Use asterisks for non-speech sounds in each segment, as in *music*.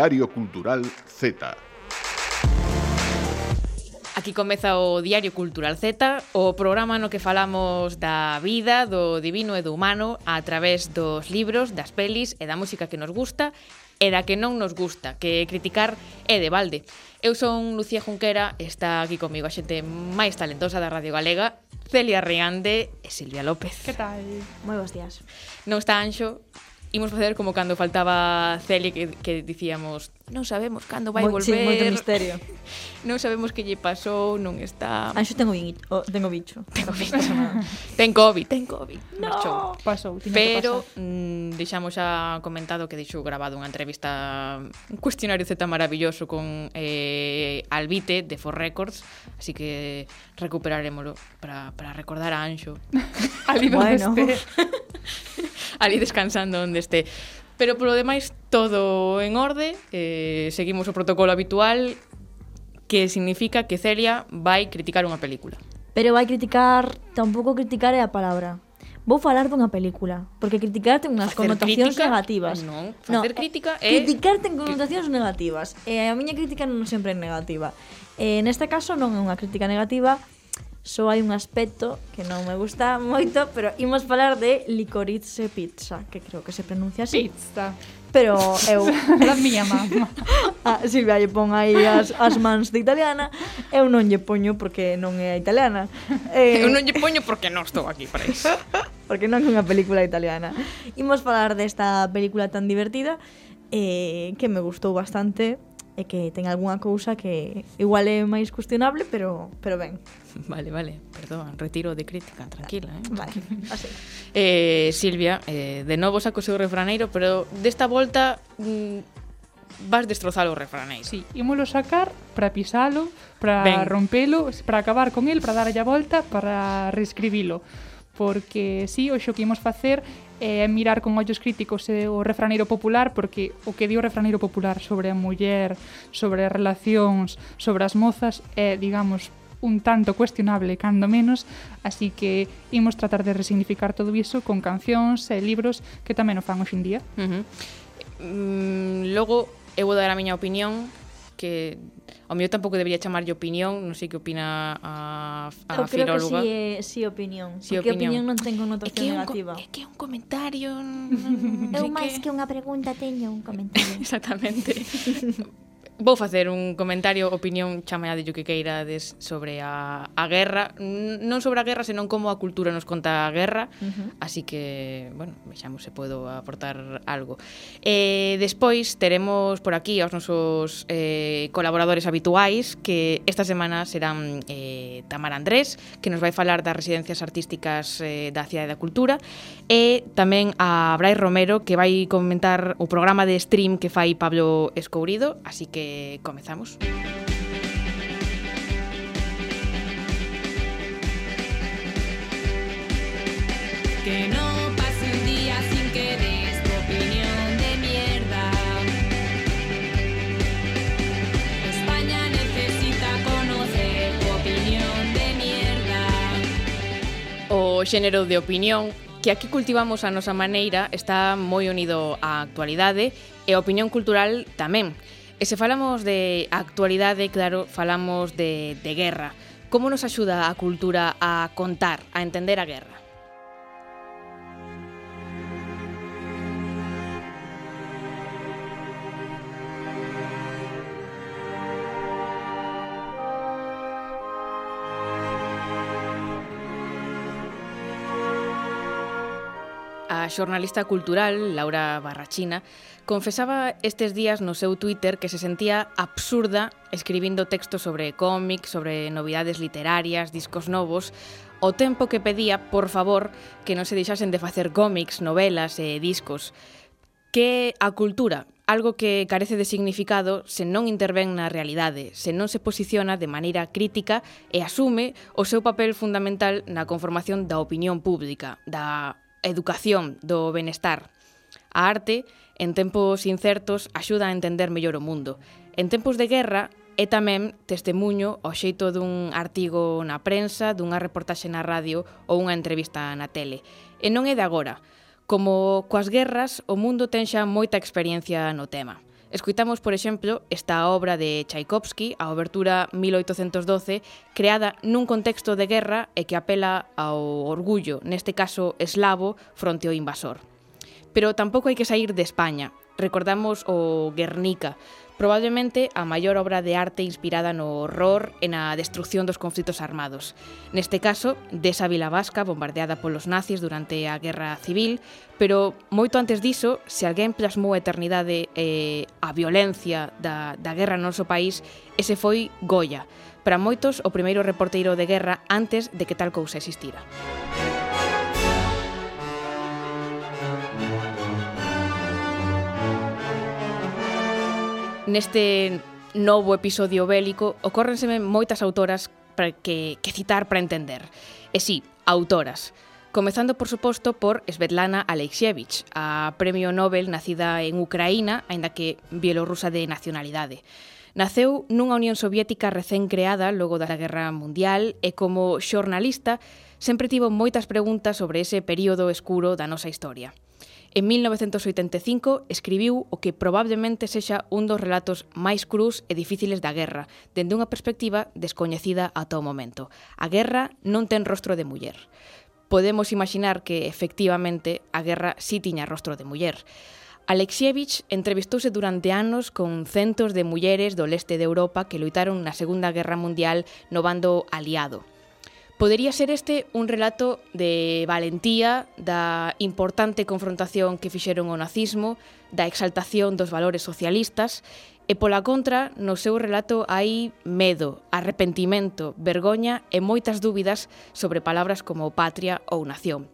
Diario Cultural Z. Aquí comeza o Diario Cultural Z, o programa no que falamos da vida, do divino e do humano a través dos libros, das pelis e da música que nos gusta e da que non nos gusta, que criticar é de balde. Eu son Lucía Junquera, está aquí comigo a xente máis talentosa da Radio Galega, Celia Riande e Silvia López. Que tal? Moi bons días. Non está Anxo, imos facer como cando faltaba Celia que, que dicíamos non sabemos cando vai Moi, volver. Sí, moito misterio. *laughs* non sabemos que lle pasou, non está. Ah, anxo tengo bicho, oh, *laughs* tengo bicho. *laughs* Tengo bicho. ten COVID, ten COVID. No. Marchou. Pasou, Pero mm, deixamos xa comentado que deixou grabado unha entrevista un cuestionario Z maravilloso con eh, Albite de For Records, así que recuperaremoslo para, para recordar a Anxo. Ali bueno. este ali descansando onde este. Pero polo demais, todo en orde, eh, seguimos o protocolo habitual, que significa que Celia vai criticar unha película. Pero vai criticar, tampouco criticar é a palabra. Vou falar dunha película, porque criticar ten unhas facer connotacións crítica, negativas. Ah, non, facer no, crítica é... Criticar ten connotacións negativas. E a miña crítica non sempre é negativa. E neste caso non é unha crítica negativa, só hai un aspecto que non me gusta moito, pero imos falar de licorice pizza, que creo que se pronuncia así. Pizza. Pero eu... *laughs* da miña mamá. *laughs* Ah, Silvia lle pon aí as, as mans de italiana, eu non lle poño porque non é italiana. *laughs* Eh... Eu non lle poño porque non estou aquí para iso. porque non é unha película italiana. Imos falar desta película tan divertida, eh, que me gustou bastante, e que ten algunha cousa que igual é máis cuestionable, pero pero ben. *laughs* Vale, vale, perdón, retiro de crítica, tranquila, eh. Vale, así. eh, Silvia, eh, de novo saco o seu refraneiro, pero desta volta mm, vas destrozar o refraneiro. Sí, ímolo sacar para pisalo, para rompelo, para acabar con el, para darlle a volta, para reescribilo porque si sí, o xo que imos facer eh, mirar con ollos críticos eh, o refraneiro popular porque o que di o refraneiro popular sobre a muller, sobre as relacións, sobre as mozas é, digamos, un tanto cuestionable cando menos, así que imos tratar de resignificar todo iso con cancións e libros que tamén o fan hoxendía. Uh -huh. mm, logo, eu vou dar a miña opinión que ao mellor tampouco debería chamarlle opinión, non sei que opina a, a Eu creo filóloga. que si é, si opinión, si porque opinión. opinión non ten connotación é que negativa. É que é un comentario... *laughs* Non, non, non, Eu máis que... que unha pregunta teño un comentario. *laughs* Exactamente. Vou facer un comentario, opinión, chamea de que queirades sobre a, a guerra, non sobre a guerra, senón como a cultura nos conta a guerra, uh -huh. así que, bueno, vexamos se podo aportar algo. Eh, despois teremos por aquí aos nosos eh, colaboradores habituais que esta semana serán eh, Tamara Andrés, que nos vai falar das residencias artísticas eh, da Cidade da Cultura, e tamén a Brais Romero, que vai comentar o programa de stream que fai Pablo Escourido, así que comezamos. Que no pase un día sin que des tu opinión de mierda. España necesita conocer tu opinión de mierda. O xénero de opinión que aquí cultivamos a nosa maneira está moi unido á actualidade e a opinión cultural tamén. E se falamos de actualidade, claro, falamos de, de guerra. Como nos axuda a cultura a contar, a entender a guerra? xornalista cultural Laura Barrachina confesaba estes días no seu Twitter que se sentía absurda escribindo textos sobre cómics, sobre novidades literarias, discos novos, o tempo que pedía, por favor, que non se deixasen de facer cómics, novelas e discos. Que a cultura, algo que carece de significado se non intervén na realidade, se non se posiciona de maneira crítica e asume o seu papel fundamental na conformación da opinión pública, da educación do benestar. A arte, en tempos incertos, axuda a entender mellor o mundo. En tempos de guerra, é tamén testemunho ao xeito dun artigo na prensa, dunha reportaxe na radio ou unha entrevista na tele. E non é de agora. Como coas guerras, o mundo ten xa moita experiencia no tema. Escuitamos, por exemplo, esta obra de Tchaikovsky, a Obertura 1812, creada nun contexto de guerra e que apela ao orgullo, neste caso eslavo, fronte ao invasor. Pero tampouco hai que sair de España. Recordamos o Guernica, probablemente a maior obra de arte inspirada no horror e na destrucción dos conflitos armados. Neste caso, desa vila vasca bombardeada polos nazis durante a Guerra Civil, pero moito antes diso, se alguén plasmou a eternidade e eh, a violencia da, da guerra no noso país, ese foi Goya, para moitos o primeiro reporteiro de guerra antes de que tal cousa existira. Neste novo episodio bélico ocórrenseme moitas autoras para que, que citar para entender. E sí, autoras. Comezando, por suposto, por Svetlana Alexievich, a Premio Nobel nacida en Ucraína, aínda que bielorrusa de nacionalidade. Naceu nunha Unión Soviética recén creada logo da Guerra Mundial e como xornalista sempre tivo moitas preguntas sobre ese período escuro da nosa historia. En 1985 escribiu o que probablemente sexa un dos relatos máis crus e difíciles da guerra, dende unha perspectiva descoñecida ata o momento. A guerra non ten rostro de muller podemos imaginar que, efectivamente, a guerra sí tiña rostro de muller. Alexievich entrevistouse durante anos con centos de mulleres do leste de Europa que loitaron na Segunda Guerra Mundial no bando aliado. Podería ser este un relato de valentía, da importante confrontación que fixeron o nazismo, da exaltación dos valores socialistas, e pola contra, no seu relato hai medo, arrepentimento, vergoña e moitas dúbidas sobre palabras como patria ou nación.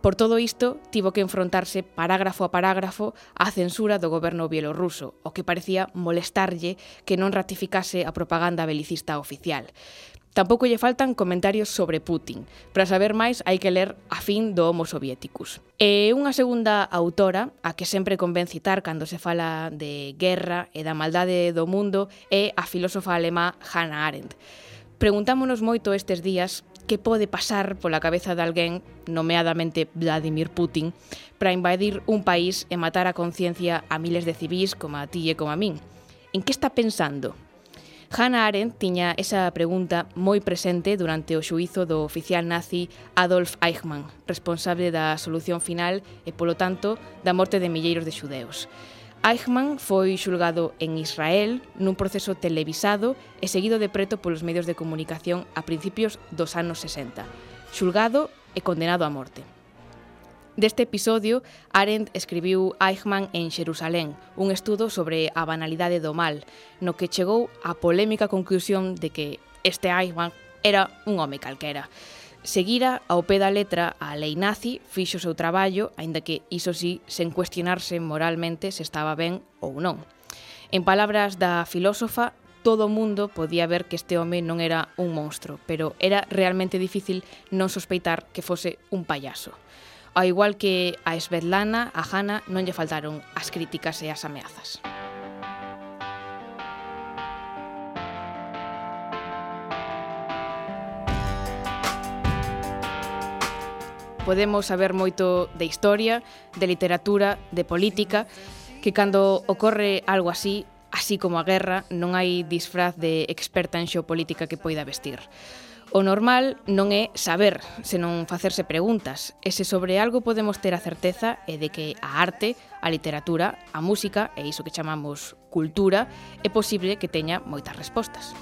Por todo isto, tivo que enfrontarse parágrafo a parágrafo á censura do goberno bielorruso, o que parecía molestarlle que non ratificase a propaganda belicista oficial. Tampouco lle faltan comentarios sobre Putin. Para saber máis, hai que ler A fin do Homo Sovieticus. E unha segunda autora, a que sempre convén citar cando se fala de guerra e da maldade do mundo, é a filósofa alemá Hannah Arendt. Preguntámonos moito estes días que pode pasar pola cabeza de alguén, nomeadamente Vladimir Putin, para invadir un país e matar a conciencia a miles de civís como a ti e como a min. En que está pensando? Hannah Arendt tiña esa pregunta moi presente durante o xuízo do oficial nazi Adolf Eichmann, responsable da solución final e, polo tanto, da morte de milleiros de xudeos. Eichmann foi xulgado en Israel nun proceso televisado e seguido de preto polos medios de comunicación a principios dos anos 60. Xulgado e condenado a morte. Deste episodio, Arendt escribiu Eichmann en Xerusalén, un estudo sobre a banalidade do mal, no que chegou á polémica conclusión de que este Eichmann era un home calquera. Seguira ao pé da letra a lei nazi fixo o seu traballo, aínda que iso sí, sen cuestionarse moralmente se estaba ben ou non. En palabras da filósofa, todo o mundo podía ver que este home non era un monstro, pero era realmente difícil non sospeitar que fose un payaso. Ao igual que a Svetlana, a Hanna non lle faltaron as críticas e as ameazas. Podemos saber moito de historia, de literatura, de política, que cando ocorre algo así, así como a guerra, non hai disfraz de experta en xeopolítica que poida vestir. O normal non é saber, senón facerse preguntas, e se sobre algo podemos ter a certeza é de que a arte, a literatura, a música e iso que chamamos cultura é posible que teña moitas respostas.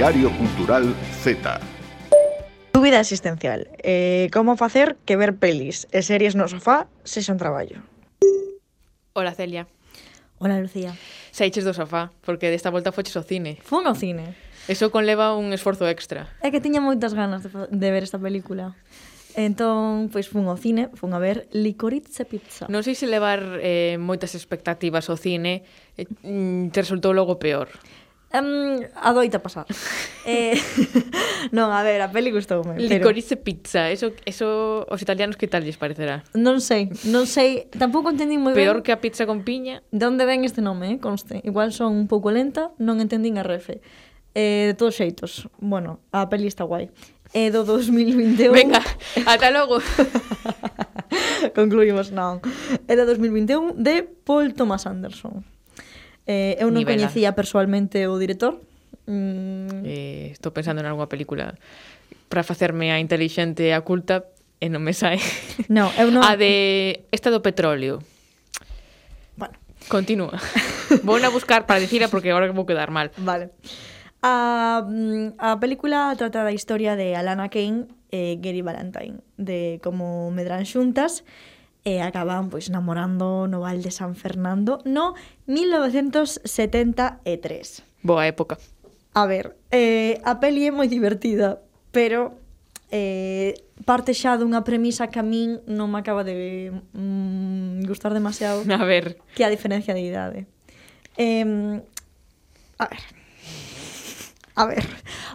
Diario Cultural Z. Tu vida existencial. Eh, como facer que ver pelis e series no sofá se son traballo? Hola, Celia. Hola, Lucía. Saiches do sofá, porque desta volta foches ao cine. Fun ao cine. Eso conleva un esforzo extra. É que tiña moitas ganas de, de ver esta película. Entón, pois fun ao cine, fun a ver Licorice Pizza. Non sei se levar eh, moitas expectativas ao cine eh, mm, te resultou logo peor. Um, adoita pasar. *laughs* eh, *laughs* non, a ver, a peli gustoume. Licorice pero... pizza, eso, eso os italianos que tal lles parecerá? Non sei, non sei, tampouco entendín moi ben. Peor que a pizza con piña. De onde ven este nome, eh, conste. Igual son un pouco lenta, non entendín a refe. Eh, de todos xeitos, bueno, a peli está guai. É do 2021. Venga, ata logo. *laughs* Concluímos, non. É do 2021 de Paul Thomas Anderson. Eh, eu non Nivela. coñecía persoalmente o director. Mm. Eh, estou pensando en algunha película para facerme a inteligente e a culta e non me sae. *laughs* No, eu non... A de esta do petróleo. Bueno. Continúa. *laughs* vou a buscar para dicila porque agora vou quedar mal. Vale. A, mm, a película trata da historia de Alana Kane e Gary Valentine, de como medran xuntas, Eh, e acaban pois namorando no Val de San Fernando no 1973. Boa época. A ver, eh, a peli é moi divertida, pero eh, parte xa dunha premisa que a min non me acaba de mm, gustar demasiado. *laughs* A ver. Que a diferencia de idade. Eh, a ver, A ver,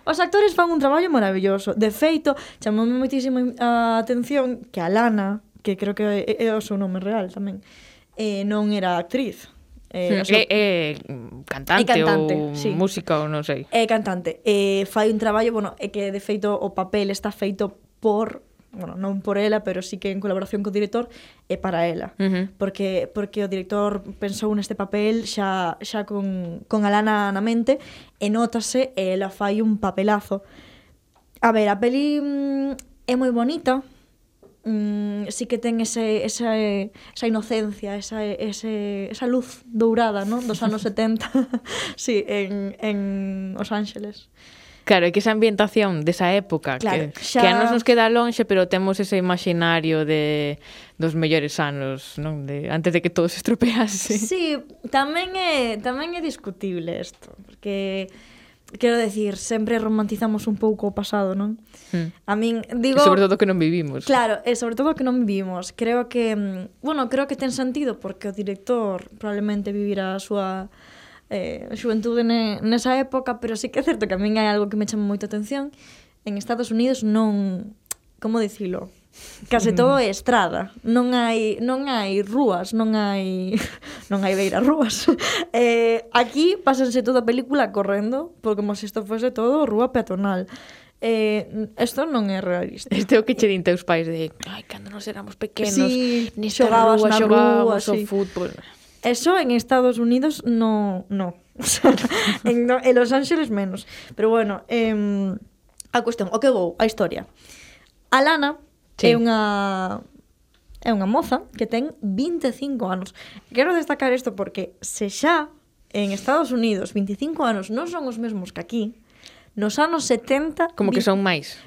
os actores fan un traballo maravilloso. De feito, chamoume moitísimo a atención que a Lana, que creo que é, é o seu nome real tamén, eh, non era actriz. Eh, seu... é, é cantante, é cantante ou sí. música ou non sei. É cantante. Eh, fai un traballo, bueno, é que de feito o papel está feito por bueno, non por ela, pero sí que en colaboración co director é para ela, uh -huh. porque porque o director pensou neste papel xa xa con con Alana na mente e notase e ela fai un papelazo. A ver, a peli mm, é moi bonita, mm, sí que ten ese, esa, esa inocencia, esa, ese, esa luz dourada ¿no? dos anos 70 *laughs* sí, en, en Os Ángeles. Claro, é que esa ambientación desa época claro, que, xa... que a nos nos queda lonxe, pero temos ese imaginario de dos mellores anos, non? De antes de que todo se *laughs* estropease. Sí, tamén é tamén é discutible isto, porque quero decir, sempre romantizamos un pouco o pasado, non? Mm. A min digo e sobre todo que non vivimos. Claro, e sobre todo que non vivimos. Creo que, mm, bueno, creo que ten sentido porque o director probablemente vivirá a súa eh, xuventude ne, nesa época, pero sí que é certo que a min hai algo que me chama moita atención. En Estados Unidos non, como dicilo, Case todo é estrada, non hai non hai rúas, non hai *laughs* non hai beira rúas. *laughs* Eh, aquí pásanse toda a película correndo, porque como se isto fose todo rúa peatonal. Eh, isto non é realista. Este é o que che din teus pais de, ai, cando nos éramos pequenos, sí, nesta xogabas rúa, xogábamos sí. o fútbol. Eso en Estados Unidos no, no. *laughs* en, no, en Los Ángeles menos. Pero bueno, eh, a cuestión, o que vou, a historia. Alana Sí. É unha é unha moza que ten 25 anos. Quero destacar isto porque se xa en Estados Unidos 25 anos non son os mesmos que aquí, nos anos 70... Como que son máis.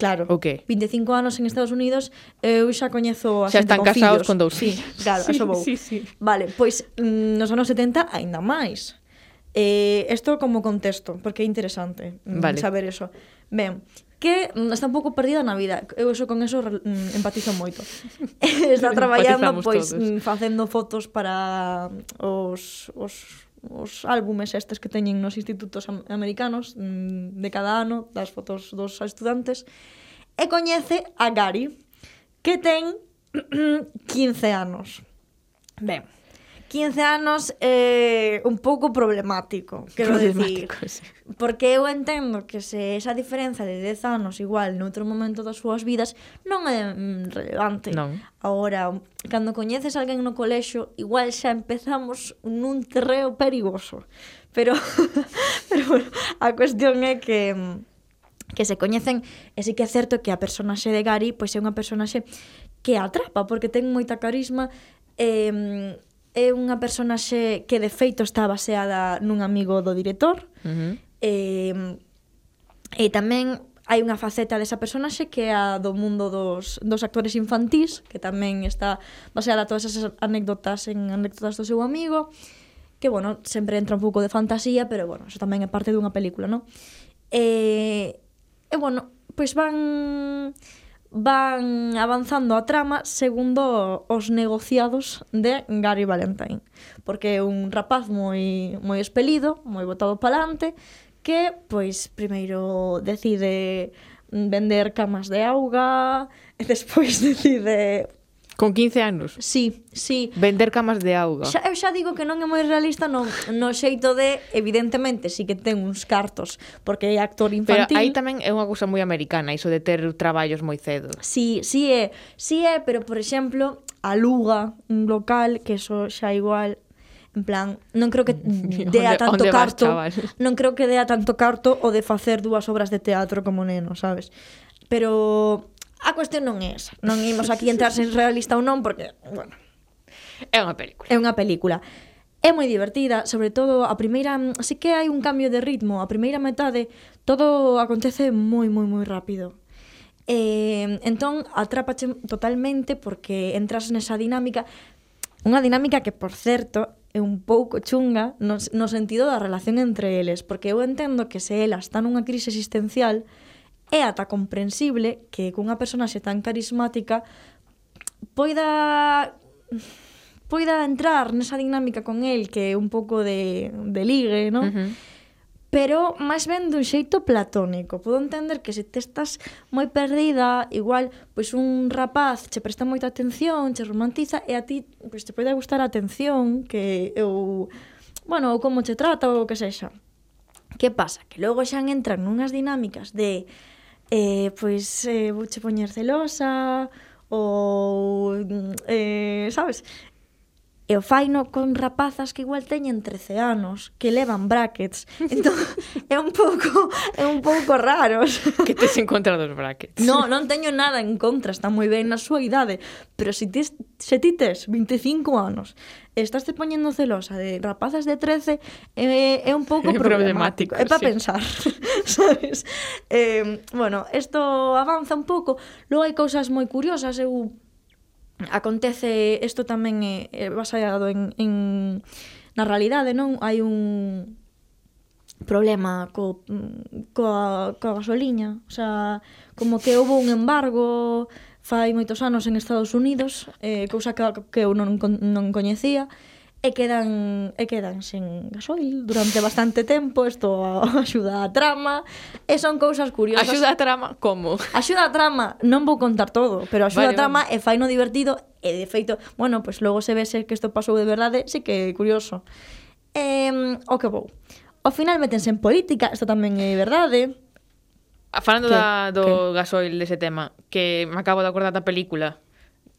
Claro. O okay. 25 anos en Estados Unidos, eu xa coñezo a xa están con casados fillos. con dous fillos. *laughs* Sí, claro, sí, vou. Sí, sí. Vale, pois mm, nos anos 70 aínda máis. Eh, isto como contexto, porque é interesante mm, vale. saber eso. Ben, que mm, está un pouco perdida na vida. Eu eso con eso mm, empatizo moito. *laughs* está traballando pois todos. facendo fotos para os os os álbumes estes que teñen nos institutos americanos de cada ano, das fotos dos estudantes, e coñece a Gary, que ten *clears throat* 15 anos. Ben, 15 anos é eh, un pouco problemático, quero problemático, decir. Sí. Porque eu entendo que se esa diferenza de 10 anos igual noutro momento das súas vidas non é mm, relevante. Non. Agora, cando coñeces alguén no colexo, igual xa empezamos nun terreo perigoso. Pero, *laughs* pero bueno, a cuestión é que mm, que se coñecen e sí que é certo que a personaxe de Gary pois é unha personaxe que atrapa porque ten moita carisma e eh, mm, é unha personaxe que de feito está baseada nun amigo do director. Uh -huh. E, e tamén hai unha faceta desa personaxe que é a do mundo dos, dos actores infantís, que tamén está baseada todas esas anécdotas en anécdotas do seu amigo, que, bueno, sempre entra un pouco de fantasía, pero, bueno, eso tamén é parte dunha película, non? E, e bueno, pois van van avanzando a trama segundo os negociados de Gary Valentine, porque é un rapaz moi moi espelido, moi botado palante, que pois primeiro decide vender camas de auga, e *laughs* despois decide Con 15 anos? Sí, sí. Vender camas de auga. Xa, eu xa digo que non é moi realista non no xeito de, evidentemente, sí que ten uns cartos, porque é actor infantil. Pero aí tamén é unha cousa moi americana, iso de ter traballos moi cedo. Sí, sí é. Sí é, pero, por exemplo, aluga un local, que eso xa igual En plan, non creo que *laughs* dea tanto onde, onde carto, vas, *laughs* non creo que dea tanto carto o de facer dúas obras de teatro como neno, sabes? Pero A cuestión non é esa. Non *laughs* imos aquí entrar se realista ou non, porque, bueno... É unha película. É unha película. É moi divertida, sobre todo a primeira, así que hai un cambio de ritmo, a primeira metade todo acontece moi moi moi rápido. Eh, entón atrápache totalmente porque entras nesa dinámica, unha dinámica que por certo é un pouco chunga no, no sentido da relación entre eles, porque eu entendo que se ela está nunha crise existencial, é ata comprensible que cunha personaxe tan carismática poida poida entrar nesa dinámica con el que é un pouco de, de ligue, non? Uh -huh. Pero máis ben dun xeito platónico. Podo entender que se te estás moi perdida, igual, pois un rapaz che presta moita atención, che romantiza, e a ti pois, te pode gustar a atención, que eu... Bueno, ou como che trata, ou o que sexa. Que pasa? Que logo xa entran nunhas dinámicas de eh, pois eh, vouche poñer celosa ou mm, eh, sabes, E o faino con rapazas que igual teñen 13 anos, que levan brackets. *laughs* Entón, é un pouco é un pouco raro. Que tes en contra dos brackets? No, non teño nada en contra, está moi ben na súa idade, pero se tes, se ti tes 25 anos e estás te poñendo celosa de rapazas de 13, é, é un pouco *laughs* problemático. problemático é para sí. pensar, *laughs* sabes? Eh, bueno, isto avanza un pouco. Logo hai cousas moi curiosas, eu acontece isto tamén é, é basado en, en na realidade, non? Hai un problema co, mm, coa, coa gasoliña, o sea, como que houve un embargo fai moitos anos en Estados Unidos, eh, cousa que, que eu non, non coñecía, e quedan e quedan sen gasoil durante bastante tempo, isto *laughs* axuda a trama, e son cousas curiosas. Axuda a trama como? Axuda a trama, non vou contar todo, pero axuda vale, a trama vale. e faino divertido e de feito, bueno, pois pues logo se vese que isto pasou de verdade, sí que é curioso. Eh, o que vou. Ao final metense en política, isto tamén é verdade. Ah, falando que, da, do gasoil dese tema, que me acabo de acordar da película,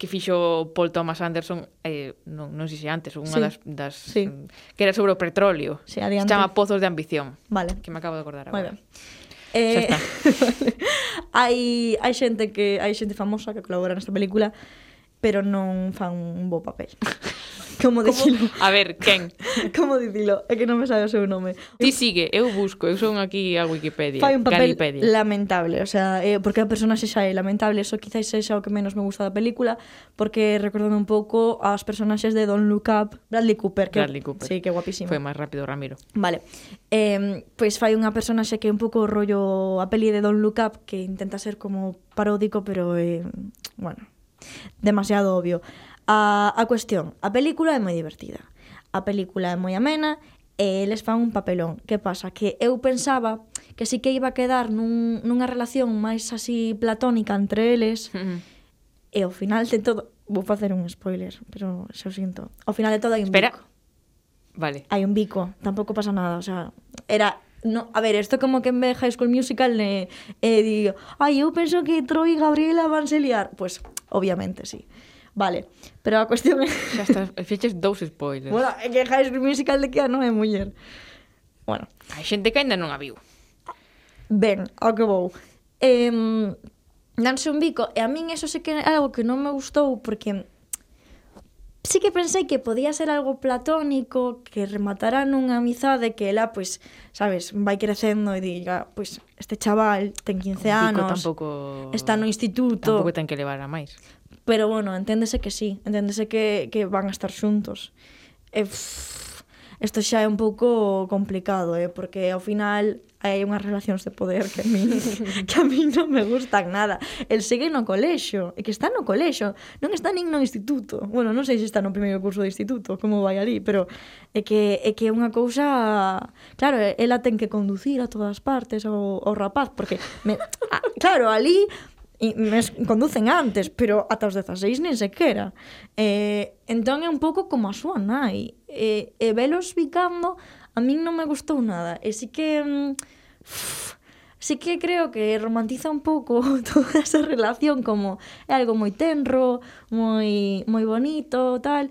que fixo Paul Thomas Anderson eh, non, non sei se antes, unha sí, das, das sí. que era sobre o petróleo sí, adiante. se chama Pozos de Ambición vale. que me acabo de acordar agora Eh, *laughs* hai, hai xente que hai xente famosa que colabora nesta película pero non fan un bo papel. *laughs* Como dicilo? A ver, quen? *laughs* Como dicilo? É que non me sabe o seu nome. Ti sigue, eu busco, eu son aquí a Wikipedia. Fai un papel Galipedia. lamentable, o sea, eh, porque a personaxe xa é lamentable, eso quizás sexa o que menos me gusta da película, porque recordame un pouco as personaxes de Don Look Up, Bradley Cooper, que Bradley Cooper. Sí, que guapísimo. Foi máis rápido Ramiro. Vale. Eh, pois fai unha personaxe que é un pouco rollo a peli de Don Look Up, que intenta ser como paródico, pero eh, bueno, demasiado obvio. A, a cuestión, a película é moi divertida. A película é moi amena e eles fan un papelón. Que pasa? Que eu pensaba que sí que iba a quedar nun, nunha relación máis así platónica entre eles. E ao final de todo... Vou facer un spoiler, pero se o sinto. Ao final de todo hai un Espera. bico. Vale. Hai un bico, tampouco pasa nada, o sea, era No, a ver, isto como que en High School Musical e, eh, eh, digo, ai, eu penso que Troy e Gabriela van se liar. Pois, pues, Obviamente, sí. Vale, pero a cuestión é... Xa *laughs* estás, fiches dous spoilers. Bueno, é que High School Musical de que non é muller. Bueno. Hai xente que ainda non a viu. Ben, ao que vou. Eh, Danse un bico, e a min eso sei que é algo que non me gustou, porque sí que pensei que podía ser algo platónico, que rematara nunha amizade que ela, pois, pues, sabes, vai crecendo e diga, pois, pues, este chaval ten 15 anos, tampouco, está no instituto... Tampouco ten que levar a máis. Pero, bueno, enténdese que sí, enténdese que, que van a estar xuntos. E, pff, isto xa é un pouco complicado, eh? porque ao final hai unhas relacións de poder que a min, *laughs* que a min non me gustan nada. El segue no colexo, e que está no colexo, non está nin no instituto. Bueno, non sei se está no primeiro curso de instituto, como vai ali, pero é que é que é unha cousa... Claro, ela ten que conducir a todas partes ao, ao rapaz, porque... Me... Ah, claro, ali e mes, conducen antes, pero ata os 16 nin sequera. Eh, entón é un pouco como a súa nai. Eh, e velos bicando a min non me gustou nada. E si que... Mm, uff, sí que creo que romantiza un pouco *laughs* toda esa relación como é algo moi tenro, moi moi bonito, tal,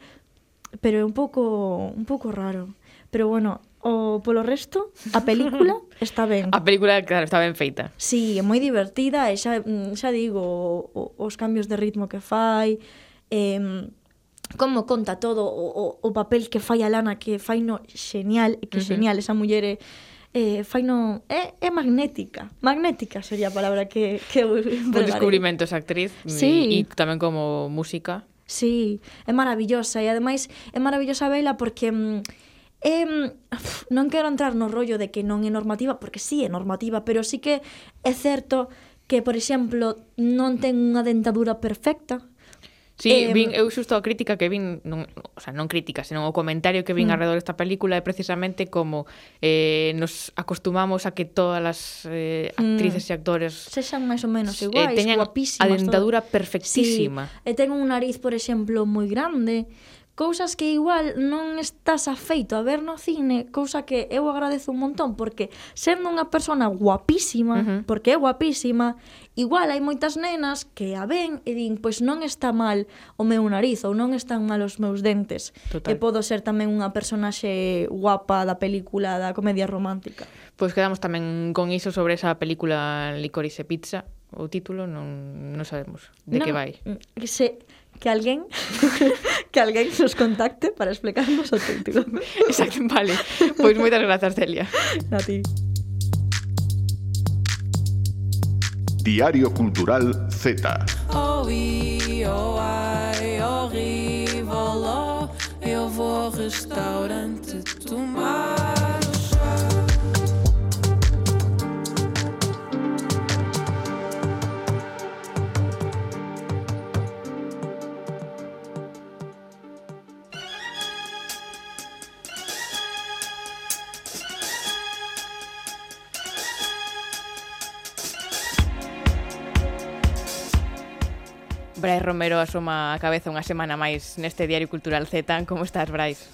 pero é un pouco un pouco raro. Pero bueno, o polo resto, a película *laughs* está ben. A película, claro, está ben feita. Sí, é moi divertida e xa, mm, xa digo, o, os cambios de ritmo que fai, eh, como conta todo, o, o, o papel que fai a Lana, que fai no xenial, que uh -huh. xenial, esa muller é eh, fai no, É, é magnética. Magnética sería a palabra que... que Por descubrimento esa actriz. Sí. E tamén como música. Sí, é maravillosa. E ademais é maravillosa vela porque... Mm, Eh, non quero entrar no rollo de que non é normativa, porque sí é normativa, pero sí que é certo que, por exemplo, non ten unha dentadura perfecta. Sí, eh, vin, eu xusto a crítica que vin, non, o sea, non crítica, senón o comentario que vin mm. alrededor desta película é precisamente como eh, nos acostumamos a que todas as eh, mm. actrices mm. e actores sexan máis ou menos eh, iguais, eh, teñan guapísimas. a dentadura todo. perfectísima. Sí, e ten un nariz, por exemplo, moi grande cousas que igual non estás afeito a ver no cine, cousa que eu agradezo un montón porque sendo unha persona guapísima, uh -huh. porque é guapísima, igual hai moitas nenas que a ven e din, pois non está mal o meu nariz ou non están mal os meus dentes. Total. E podo ser tamén unha personaxe guapa da película da comedia romántica. Pois quedamos tamén con iso sobre esa película Licorice Pizza, o título non, non sabemos de non, que vai. Que se que alguien, *laughs* que alguien nos contacte para explicarnos el título. Exacto, vale. Pues muchas gracias, Celia. A ti. Diario Cultural Z. eu vou restaurante tomar. Brais Romero asoma a cabeza unha semana máis neste Diario Cultural Z. Como estás, Brais?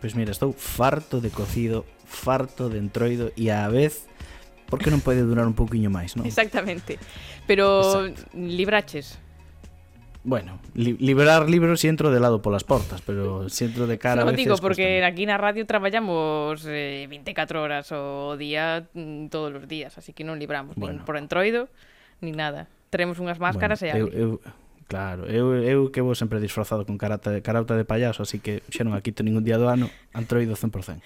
Pois mira, estou farto de cocido, farto de entroido e á vez porque non pode durar un pouquiño máis, non? Exactamente. Pero Exacto. libraches. Bueno, li librar libros si entro de lado polas portas, pero si entro de cara *laughs* no, a veces... digo, porque costame. aquí na radio traballamos eh, 24 horas o día mm, todos os días, así que non libramos bueno. nin por entroido, ni nada. Teremos unhas máscaras bueno, e... Eu, eu, Claro, eu, eu que vou sempre disfrazado con carata, carauta de payaso, así que xa non a quito ningún día do ano, antroido 100%.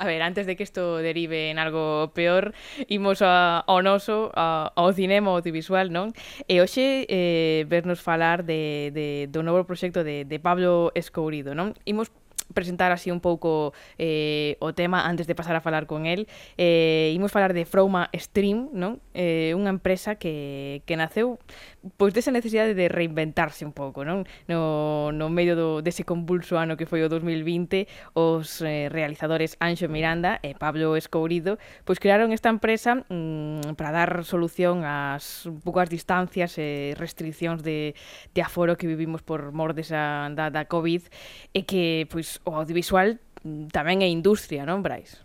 A ver, antes de que isto derive en algo peor, imos a, ao noso, a, ao cinema audiovisual, non? E hoxe eh, vernos falar de, de, do novo proxecto de, de Pablo Escourido, non? Imos presentar así un pouco eh, o tema antes de pasar a falar con el. Eh, imos falar de Froma Stream, non? Eh, unha empresa que, que naceu pois desa necesidade de reinventarse un pouco, non? No, no medio do, dese convulso ano que foi o 2020, os eh, realizadores Anxo Miranda e Pablo Escourido pois crearon esta empresa mm, para dar solución ás poucas distancias e restriccións de, de aforo que vivimos por mor desa da, da COVID e que pois pois o audiovisual mm, tamén é industria, non, Brais?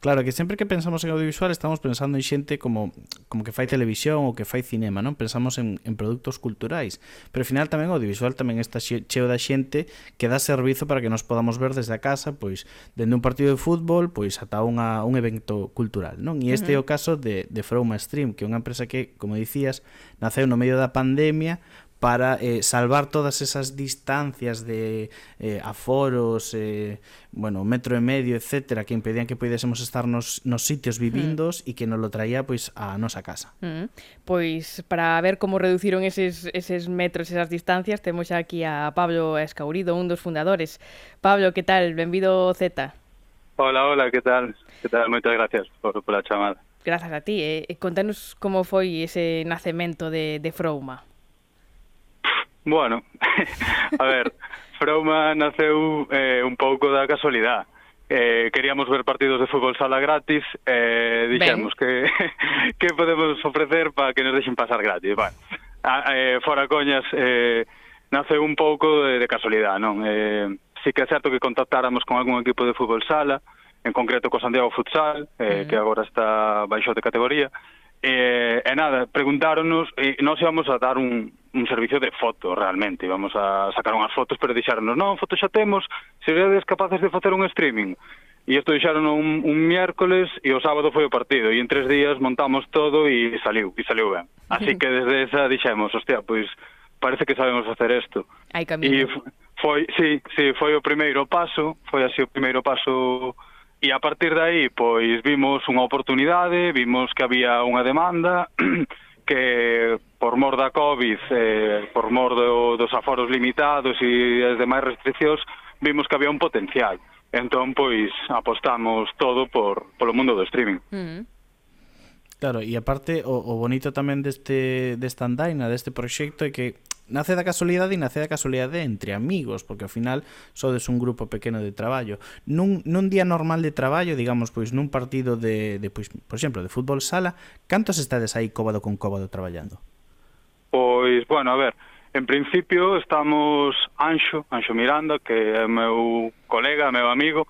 Claro, que sempre que pensamos en audiovisual estamos pensando en xente como como que fai televisión ou que fai cinema, non? Pensamos en, en produtos culturais, pero ao final tamén o audiovisual tamén está cheo da xente que dá servizo para que nos podamos ver desde a casa, pois dende un partido de fútbol, pois ata unha, un evento cultural, non? E este uh -huh. é o caso de, de From Stream, que é unha empresa que, como dicías, naceu no medio da pandemia para eh, salvar todas esas distancias de eh, aforos, eh, bueno, metro e medio, etcétera, que impedían que pudésemos estar nos, nos sitios hmm. vivindos e que nos lo traía pois a nosa casa. Mm. Pois para ver como reduciron eses, eses metros, esas distancias, temos xa aquí a Pablo Escaurido, un dos fundadores. Pablo, que tal? Benvido Z. Hola, hola, que tal? Que tal? Moitas gracias por, por a chamada. Grazas a ti. Eh. Contanos como foi ese nacemento de, de Frouma. Bueno, *laughs* a ver, Frouma naceu eh, un pouco da casualidade. Eh, queríamos ver partidos de fútbol sala gratis, eh, dixemos que, *laughs* que podemos ofrecer para que nos deixen pasar gratis. Bueno, a, eh, fora coñas, eh, naceu un pouco de, de casualidade, non? Eh, sí que é certo que contactáramos con algún equipo de fútbol sala, en concreto co Santiago Futsal, eh, mm. que agora está baixo de categoría, E, e nada, preguntáronos, e nós íbamos a dar un, un servicio de foto realmente, íbamos a sacar unhas fotos, pero dixáronos, non, fotos xa temos, seríades capaces de facer un streaming? E isto dixaron un, un miércoles e o sábado foi o partido, e en tres días montamos todo e saliu, e saliu ben. Así que desde esa dixemos, hostia, pois parece que sabemos facer isto. Hai camiño. E foi, sí, sí, foi o primeiro paso, foi así o primeiro paso E a partir de aí, pois, vimos unha oportunidade, vimos que había unha demanda, *clears throat* que por mor da Covid, eh, por mor do, dos aforos limitados e as demais restriccións, vimos que había un potencial. Entón, pois, apostamos todo por polo mundo do streaming. Mm. Claro, e aparte, o, o bonito tamén deste, desta andaina, deste proxecto, é que nace da casualidade e nace da casualidade entre amigos, porque ao final sodes un grupo pequeno de traballo. Nun, nun día normal de traballo, digamos, pois nun partido de, de pois, por exemplo, de fútbol sala, cantos estades aí cóbado con cóbado traballando? Pois, bueno, a ver, En principio estamos Anxo, Anxo Miranda, que é meu colega, meu amigo,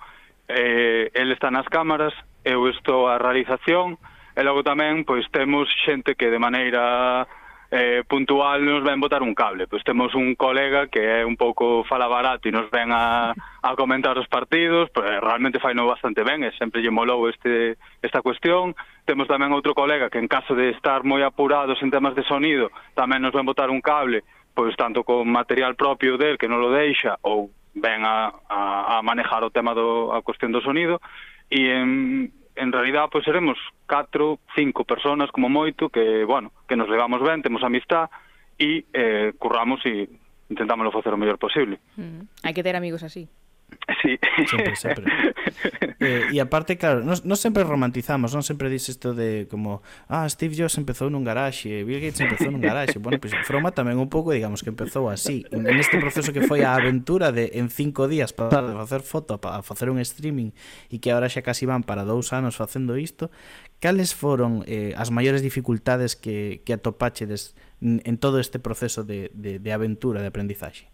eh, ele está nas cámaras, eu estou a realización, e logo tamén pois temos xente que de maneira eh, puntual nos ven botar un cable. Pois temos un colega que é un pouco fala barato e nos ven a, a comentar os partidos, pois realmente faino bastante ben e sempre lle molou este, esta cuestión. Temos tamén outro colega que en caso de estar moi apurados en temas de sonido, tamén nos ven botar un cable, pois tanto con material propio del que non lo deixa ou ven a, a, a manejar o tema do a cuestión do sonido e en, en realidad pois pues, seremos catro, cinco personas como moito que, bueno, que nos levamos ben, temos amistad e eh, curramos e intentámoslo facer o mellor posible. Mm. Hai que ter amigos así. Sí. Sempre, sempre. Eh, e aparte, claro, non, non sempre romantizamos, non sempre dis isto de como, ah, Steve Jobs empezou nun garaxe, Bill Gates empezou nun garaxe. Bueno, pois pues, Froma tamén un pouco, digamos, que empezou así. En este proceso que foi a aventura de en cinco días pasar de facer foto a facer un streaming e que agora xa casi van para dous anos facendo isto, cales foron eh, as maiores dificultades que, que atopáchedes en todo este proceso de, de, de aventura, de aprendizaxe?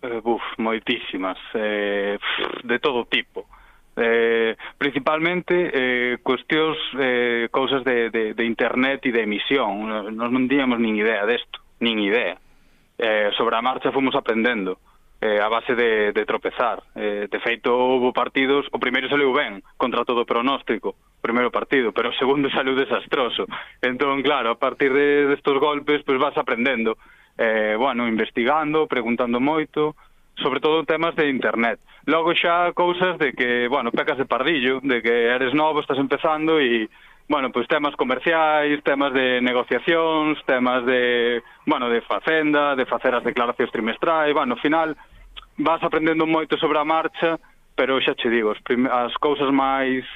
Eh, buf, moitísimas, eh, de todo tipo. Eh, principalmente eh, cuestións, eh, cousas de, de, de internet e de emisión. Nos non tiñamos nin idea desto, nin idea. Eh, sobre a marcha fomos aprendendo eh, a base de, de tropezar. Eh, de feito, houve partidos, o primeiro saliu ben, contra todo pronóstico, o primeiro partido, pero o segundo *laughs* saiu desastroso. Entón, claro, a partir de, destos golpes, pues vas aprendendo eh, bueno, investigando, preguntando moito, sobre todo temas de internet. Logo xa cousas de que, bueno, pecas de pardillo, de que eres novo, estás empezando e bueno, pois pues temas comerciais, temas de negociacións, temas de, bueno, de facenda, de facer as declaracións trimestrais, bueno, ao final vas aprendendo moito sobre a marcha, pero xa che digo, as, as cousas máis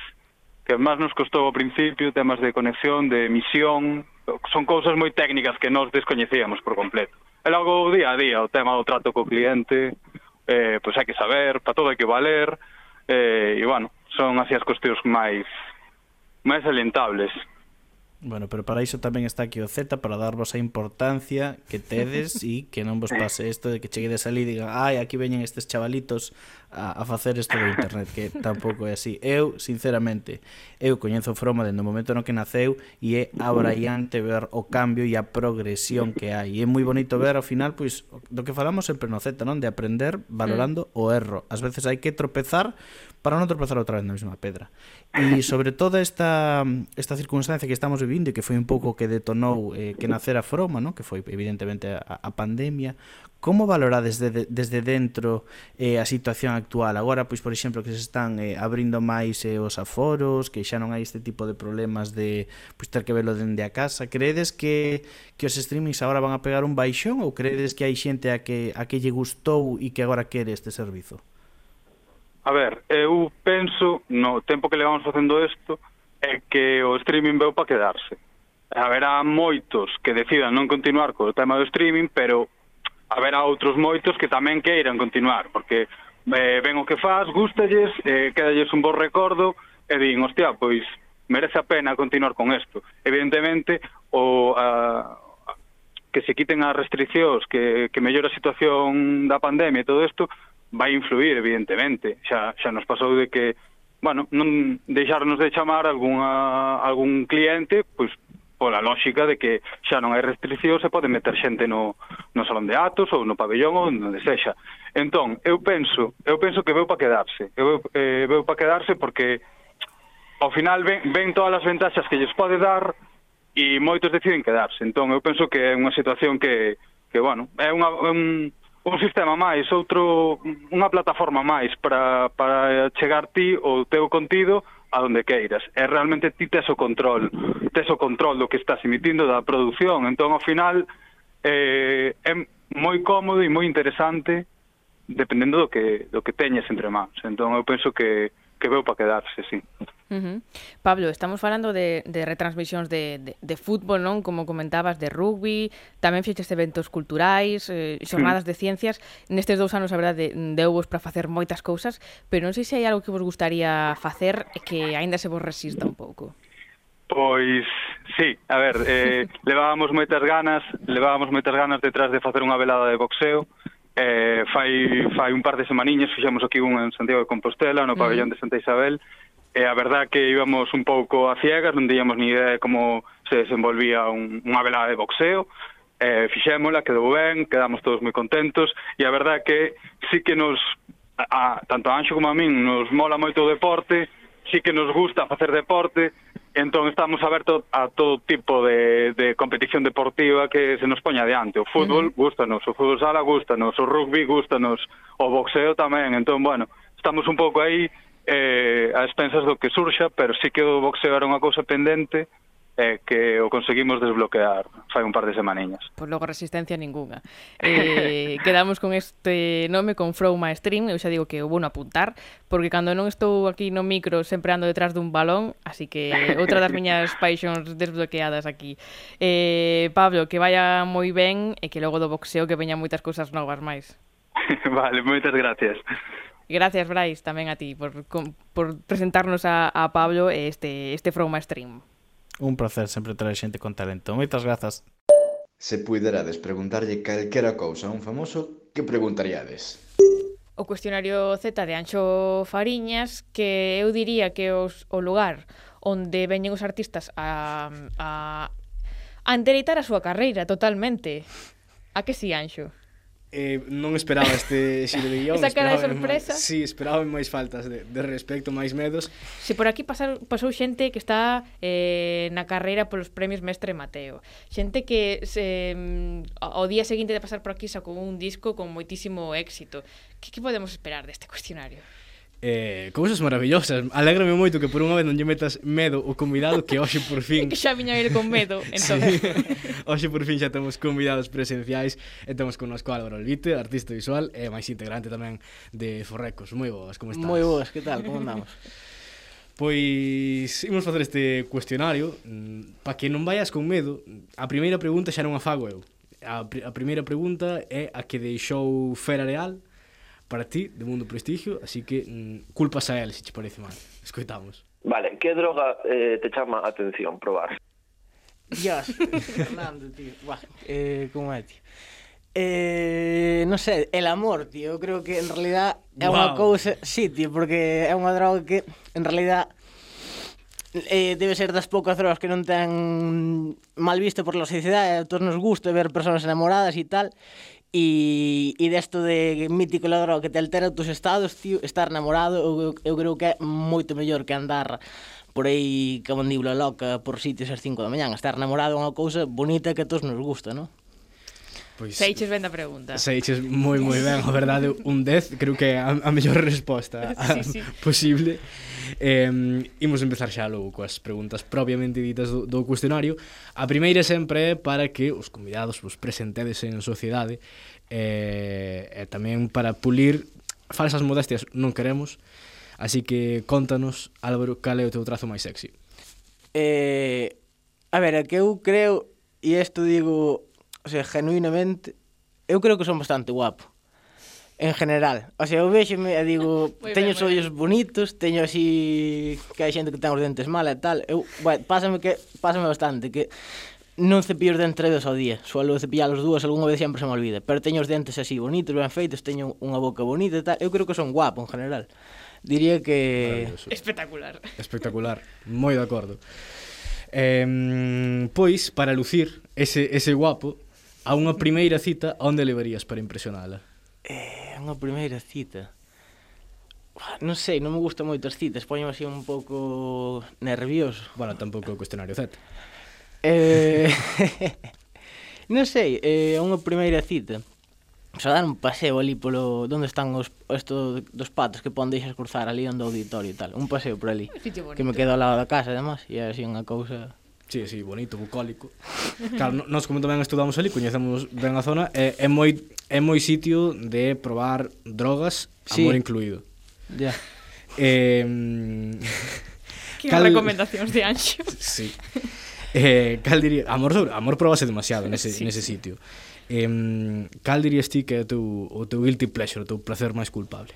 que máis nos costou ao principio, temas de conexión, de emisión, son cousas moi técnicas que nós descoñecíamos por completo. E logo o día a día, o tema do trato co cliente, eh, pois hai que saber, para todo hai que valer, eh, e bueno, son así as cuestións máis máis alentables Bueno, pero para iso tamén está aquí o Z para darvos a importancia que tedes e que non vos pase isto de que cheguedes ali e digan ai, aquí veñen estes chavalitos a, a facer isto do internet, que tampouco é así. Eu, sinceramente, eu coñezo Froma dende o momento no que naceu e é abraiante ver o cambio e a progresión que hai. E é moi bonito ver ao final, pois, do que falamos sempre no Z, non? De aprender valorando mm. o erro. Ás veces hai que tropezar para non tropezar outra vez na mesma pedra. E sobre toda esta, esta circunstancia que estamos vivindo e que foi un pouco que detonou eh, que nacera Froma, ¿no? que foi evidentemente a, a pandemia, como valorades desde, desde dentro eh, a situación actual? Agora, pois, por exemplo, que se están eh, abrindo máis eh, os aforos, que xa non hai este tipo de problemas de pois, ter que verlo dende a casa, credes que, que os streamings agora van a pegar un baixón ou credes que hai xente a que, a que lle gustou e que agora quere este servizo? A ver, eu penso no tempo que levamos facendo isto é que o streaming veu para quedarse. Haberá moitos que decidan non continuar co tema do streaming, pero haberá outros moitos que tamén queiran continuar, porque eh, ven o que faz, gustalles, eh, quedalles un bo recordo, e din, hostia, pois merece a pena continuar con isto. Evidentemente, o, a, que se quiten as restriccións, que, que mellora a situación da pandemia e todo isto, vai influir, evidentemente. Xa, xa nos pasou de que, bueno, non deixarnos de chamar algunha, algún cliente, pois pola lógica de que xa non hai restricción, se pode meter xente no, no salón de atos ou no pabellón ou onde sexa. Entón, eu penso, eu penso que veu para quedarse. Eu eh, veu para quedarse porque ao final ven, ven todas as ventaxas que lles pode dar e moitos deciden quedarse. Entón, eu penso que é unha situación que, que bueno, é unha, un, un sistema máis, outro unha plataforma máis para, para chegar ti o teu contido a donde queiras. E realmente ti tes o control, tes o control do que estás emitindo da produción. Entón, ao final, eh, é moi cómodo e moi interesante dependendo do que, do que teñes entre mans. Entón, eu penso que, que veu para quedarse, sí. Uh -huh. Pablo, estamos falando de, de retransmisións de, de, de fútbol, non? Como comentabas, de rugby, tamén fixeste eventos culturais, eh, xornadas de ciencias. Nestes dous anos, a verdade, deuvos para facer moitas cousas, pero non sei se hai algo que vos gustaría facer e que aínda se vos resista un pouco. Pois, sí, a ver, eh, *laughs* levábamos moitas ganas, levábamos moitas ganas detrás de facer unha velada de boxeo, uh Eh, fai, fai un par de semaniñas fixemos aquí un en Santiago de Compostela no pabellón de Santa Isabel e a verdad que íbamos un pouco a ciegas non tiñamos ni idea de como se desenvolvía un, unha velada de boxeo. Eh, fixémola, quedou ben, quedamos todos moi contentos e a verdad que sí que nos a, a, tanto a Anxo como a min nos mola moito o deporte sí que nos gusta facer deporte Entón estamos abertos a todo tipo de, de competición deportiva que se nos poña diante. O fútbol uh -huh. gustanos, o fútbol sala gustanos, o rugby gustanos, o boxeo tamén. Entón, bueno, estamos un pouco aí eh, a expensas do que surxa, pero sí que o boxeo era unha cousa pendente eh, que o conseguimos desbloquear fai un par de semaniñas. Pois logo resistencia ninguna. Eh, *laughs* quedamos con este nome, con Froma Stream, eu xa digo que o bueno apuntar, porque cando non estou aquí no micro sempre ando detrás dun balón, así que outra das miñas *laughs* paixóns desbloqueadas aquí. Eh, Pablo, que vaya moi ben e que logo do boxeo que veñan moitas cousas novas máis. *laughs* vale, moitas gracias. Gracias, Brais, tamén a ti por, por presentarnos a, a Pablo este, este Froma Stream. Un placer sempre traer xente con talento. Moitas grazas. Se puiderades preguntarlle calquera cousa a un famoso, que preguntaríades? O cuestionario Z de Anxo Fariñas que eu diría que os, o lugar onde veñen os artistas a, a, a endereitar a súa carreira totalmente. A que si, sí, Anxo? Eh, non esperaba este *laughs* xiro de guión Esa cara de sorpresa. máis, Sí, esperaba máis faltas de, de respecto, máis medos. Si por aquí pasar, pasou xente que está eh, na carreira polos premios Mestre Mateo. Xente que se, mm, ao día seguinte de pasar por aquí sacou un disco con moitísimo éxito. Que, que podemos esperar deste cuestionario? eh, cousas maravillosas. Alégrame moito que por unha vez non lle metas medo o convidado que hoxe por *laughs* fin... que xa viña ir con medo, *laughs* entón. sí. *laughs* Hoxe por fin xa temos convidados presenciais e temos connosco Álvaro Olvite, artista visual e máis integrante tamén de Forrecos. Moi boas, como estás? Moi boas, que tal? Como andamos? Pois imos facer este cuestionario mm, para que non vayas con medo. A primeira pregunta xa non a fago eu. A, pr a primeira pregunta é a que deixou Fera Real, para ti, de Mundo Prestigio, así que mm, culpas a él, se te parece mal. Escoitamos. Vale, que droga eh, te chama a atención probar? Dios, *laughs* Fernando, tío. Buah, eh, como é, tío? Eh, non sei, el amor, tío. Eu creo que en realidad é wow. unha cousa, sí, tío, porque é unha droga que en realidad eh, debe ser das poucas drogas que non ten mal visto por la sociedade, a todos nos gusta ver persoas enamoradas e tal, E, e desto de mítico ladrón que te altera os teus estados, tío, estar namorado eu, eu creo que é moito mellor que andar por aí que a mandíbula loca por sitios ás 5 da mañán. Estar namorado é unha cousa bonita que a todos nos gusta, non? Pois, Seiches ben da pregunta. Seiches moi moi ben, a verdade, un 10, creo que é a, a mellor resposta *laughs* a, sí, sí. posible. Eh, imos empezar xa logo coas preguntas propiamente ditas do, do cuestionario. A primeira sempre é para que os convidados vos presentedes en sociedade eh, e tamén para pulir falsas modestias non queremos. Así que contanos, Álvaro, cal é o teu trazo máis sexy? Eh, a ver, é que eu creo, e isto digo o sea, genuinamente, eu creo que son bastante guapo. En general, o sea, eu vexeme e digo, *laughs* muy teño ben, os ollos bonitos, teño así que hai xente que ten os dentes mal e tal. Eu, bueno, pásame que pásame bastante que non cepillo os dentes tres veces ao día. Suelo cepillalos dúas, algunha vez sempre se me olvida. Pero teño os dentes así bonitos, ben feitos, teño unha boca bonita e tal. Eu creo que son guapo en general. Diría que... Espectacular. Espectacular. moi de acordo. Eh, pois, para lucir ese, ese guapo, a unha primeira cita, onde levarías para impresionala? Eh, unha primeira cita... Non sei, non me gustan moito as citas, poño así un pouco nervioso. Bueno, tampouco o cuestionario Z. Eh... *laughs* non sei, é eh, unha primeira cita. Xa dar un paseo ali polo onde están os esto dos patos que pon deixas cruzar ali onde o auditorio e tal, un paseo por ali. Que me quedo ao lado da casa, además, e así unha cousa Sí, sí, bonito, bucólico. Claro, nós como tamén estudamos ali, coñecemos ben a zona, é, é moi é moi sitio de probar drogas, sí. amor incluído. Ya. Yeah. *laughs* Eh, que cal... recomendacións de Anxo. Sí. Eh, cal diría, amor sobre, amor probase demasiado nese, sí. nese sitio. Eh, cal dirías ti que é o teu, o teu guilty pleasure, o teu placer máis culpable?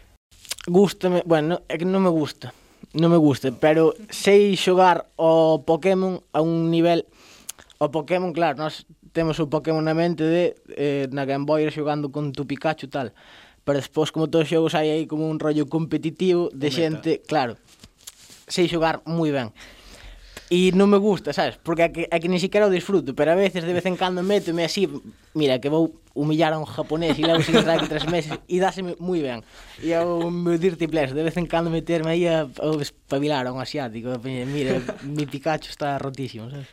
Gústame, bueno, é que non me gusta non me guste, pero sei xogar o Pokémon a un nivel... O Pokémon, claro, nós temos o Pokémon na mente de eh, na Game Boy xogando con tu Pikachu tal. Pero despois, como todos os xogos, hai aí como un rollo competitivo de Comenta. xente, claro, sei xogar moi ben. E non me gusta, sabes? Porque é que, é que ni siquiera o disfruto, pero a veces de vez en cando métome así, mira, que vou humillar a un japonés e levo sin entrar aquí tres meses e dáseme moi ben. E ao meu Dirty Pleasure, de vez en cando meterme aí a, a espabilar a un asiático, a peña, mira, mi Pikachu está rotísimo, sabes?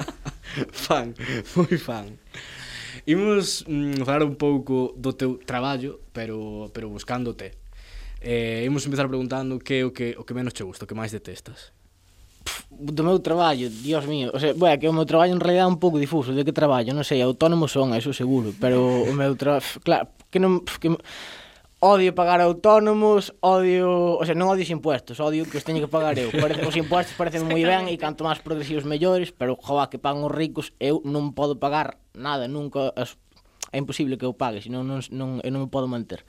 *laughs* fan, moi fan. Imos mm, falar un pouco do teu traballo, pero pero buscándote. Eh, imos empezar preguntando que é o que o que menos che gusta, o que máis detestas do meu traballo, dios mío, o sea, bueno, que o meu traballo en realidad é un pouco difuso, de que traballo, non sei, autónomo son, eso seguro, pero o meu traballo, claro, que non que odio pagar autónomos, odio, o sea, non odio os impuestos, odio que os teño que pagar eu. Parece, os impuestos parecen moi ben e canto máis progresivos mellores, pero joa, que pagan os ricos, eu non podo pagar nada nunca, as, é imposible que eu pague, senón non, non, eu non me podo manter.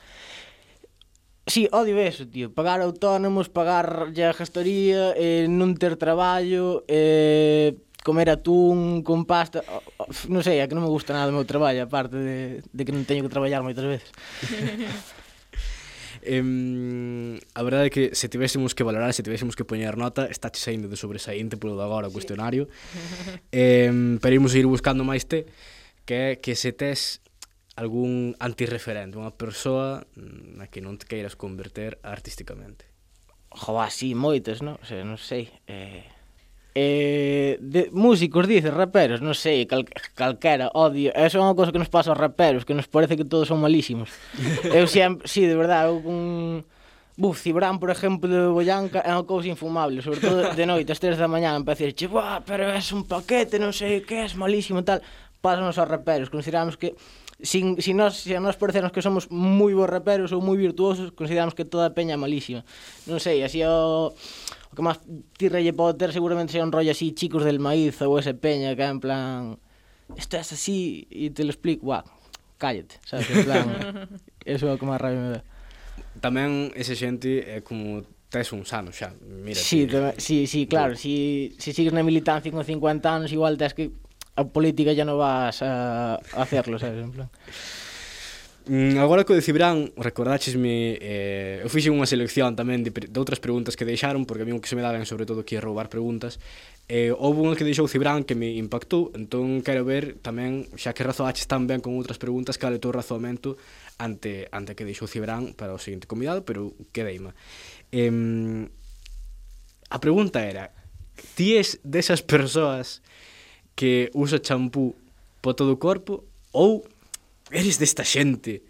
Sí, odio eso, tío. Pagar autónomos, pagar a gestoría, eh, non ter traballo, eh, comer atún con pasta... Oh, oh, non sei, é que non me gusta nada o meu traballo, aparte de, de que non teño que traballar moitas veces. *laughs* Em, a verdade é que se tivésemos que valorar, se tivésemos que poñer nota, está che saindo de sobresaínte polo de agora o cuestionario. Em, pero imos ir buscando máis te, que é que se tes algún antirreferente, unha persoa mm, na que non te queiras converter artísticamente? Jo, así moitos, non? O sea, non sei. Eh, eh, de, músicos, dices, raperos, non sei, cal, calquera, odio. Eso é unha cosa que nos pasa aos raperos, que nos parece que todos son malísimos. *laughs* eu sempre, sí, de verdade, eu con... Buf, Cibran, por exemplo, de Boyanca é unha cousa infumable, sobre todo de noite, ás 3 da mañá, empecé a dicir, pero é un paquete, non sei que, es malísimo e tal. Pásanos aos raperos, consideramos que sin, si nós, se a nós parecernos que somos moi bons raperos ou moi virtuosos, consideramos que toda a peña é malísima. Non sei, así o, o que máis tirre lle pode ter seguramente sea un rollo así chicos del maíz ou ese peña que en plan isto é es así e te lo explico, guau, cállate, sabes, en plan, *laughs* eso é o que máis rabia me dá. Tamén ese xente é como tes un sano xa, mira. Sí, ti, sí, sí, claro, si, si sigues na militancia con 50 anos igual tes que a política ya non vas a, a hacerlo, sabes, en plan. Mm, agora co de Cibrán, recordáchesme, eh, eu fixen unha selección tamén de, de outras preguntas que deixaron, porque a mí o que se me daban sobre todo que roubar preguntas. Eh, houve unha que deixou Cibrán que me impactou, entón quero ver tamén, xa que razoaches tan ben con outras preguntas, cal é o teu razoamento ante, ante que deixou Cibrán para o seguinte convidado, pero quedeima. Eh, a pregunta era, ti es desas persoas que usa champú po todo o corpo ou eres desta xente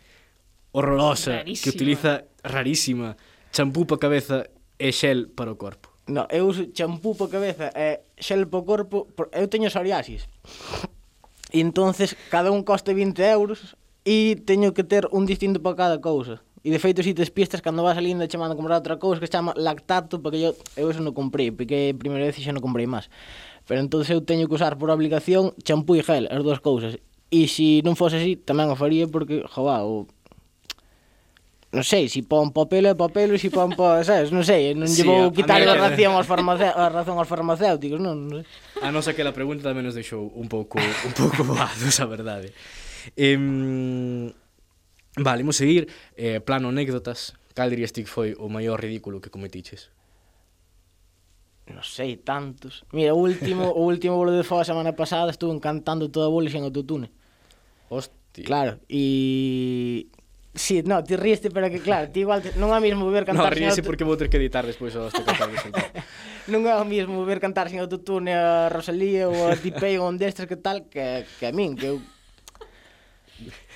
horrorosa rarísima. que utiliza rarísima champú pa cabeza e xel para o corpo. No, eu uso champú pa cabeza e xel pa corpo, por... eu teño psoriasis. E entonces cada un coste 20 euros e teño que ter un distinto para cada cousa. E de feito, si te despistas, cando vas salindo chamando a comprar outra cousa que se chama lactato, porque eu, eu eso non comprei, porque a primeira vez xa non comprei máis. Pero entonces eu teño que usar por obligación champú e gel, as dúas cousas. E se non fose así, tamén o faría porque, jová, o... Non sei, se pon papel é papel e se pon pa, *laughs* sabes, non sei, non sí, llevo quitar a razón aos farmacéuticos, a razón aos farmacéuticos, non, non sei. A non ser que a pregunta tamén nos deixou un pouco un pouco *laughs* boados, a verdade. Em vale, imos seguir eh, plano anécdotas. Cal dirías ti que foi o maior ridículo que cometiches? non sei, tantos. Mira, o último, o último bolo de foga a semana pasada estuve cantando toda a bola sen autotune. Hostia. Claro, y Sí, no, ti ríeste, pero que claro, ti igual te, non é o mismo ver cantar no, ríese auto... porque vou ter que editar despois os te cantar *laughs* Non é o mismo ver cantar sin autotune a Rosalía ou a Tipei ou un Destras que tal que, que a min, que eu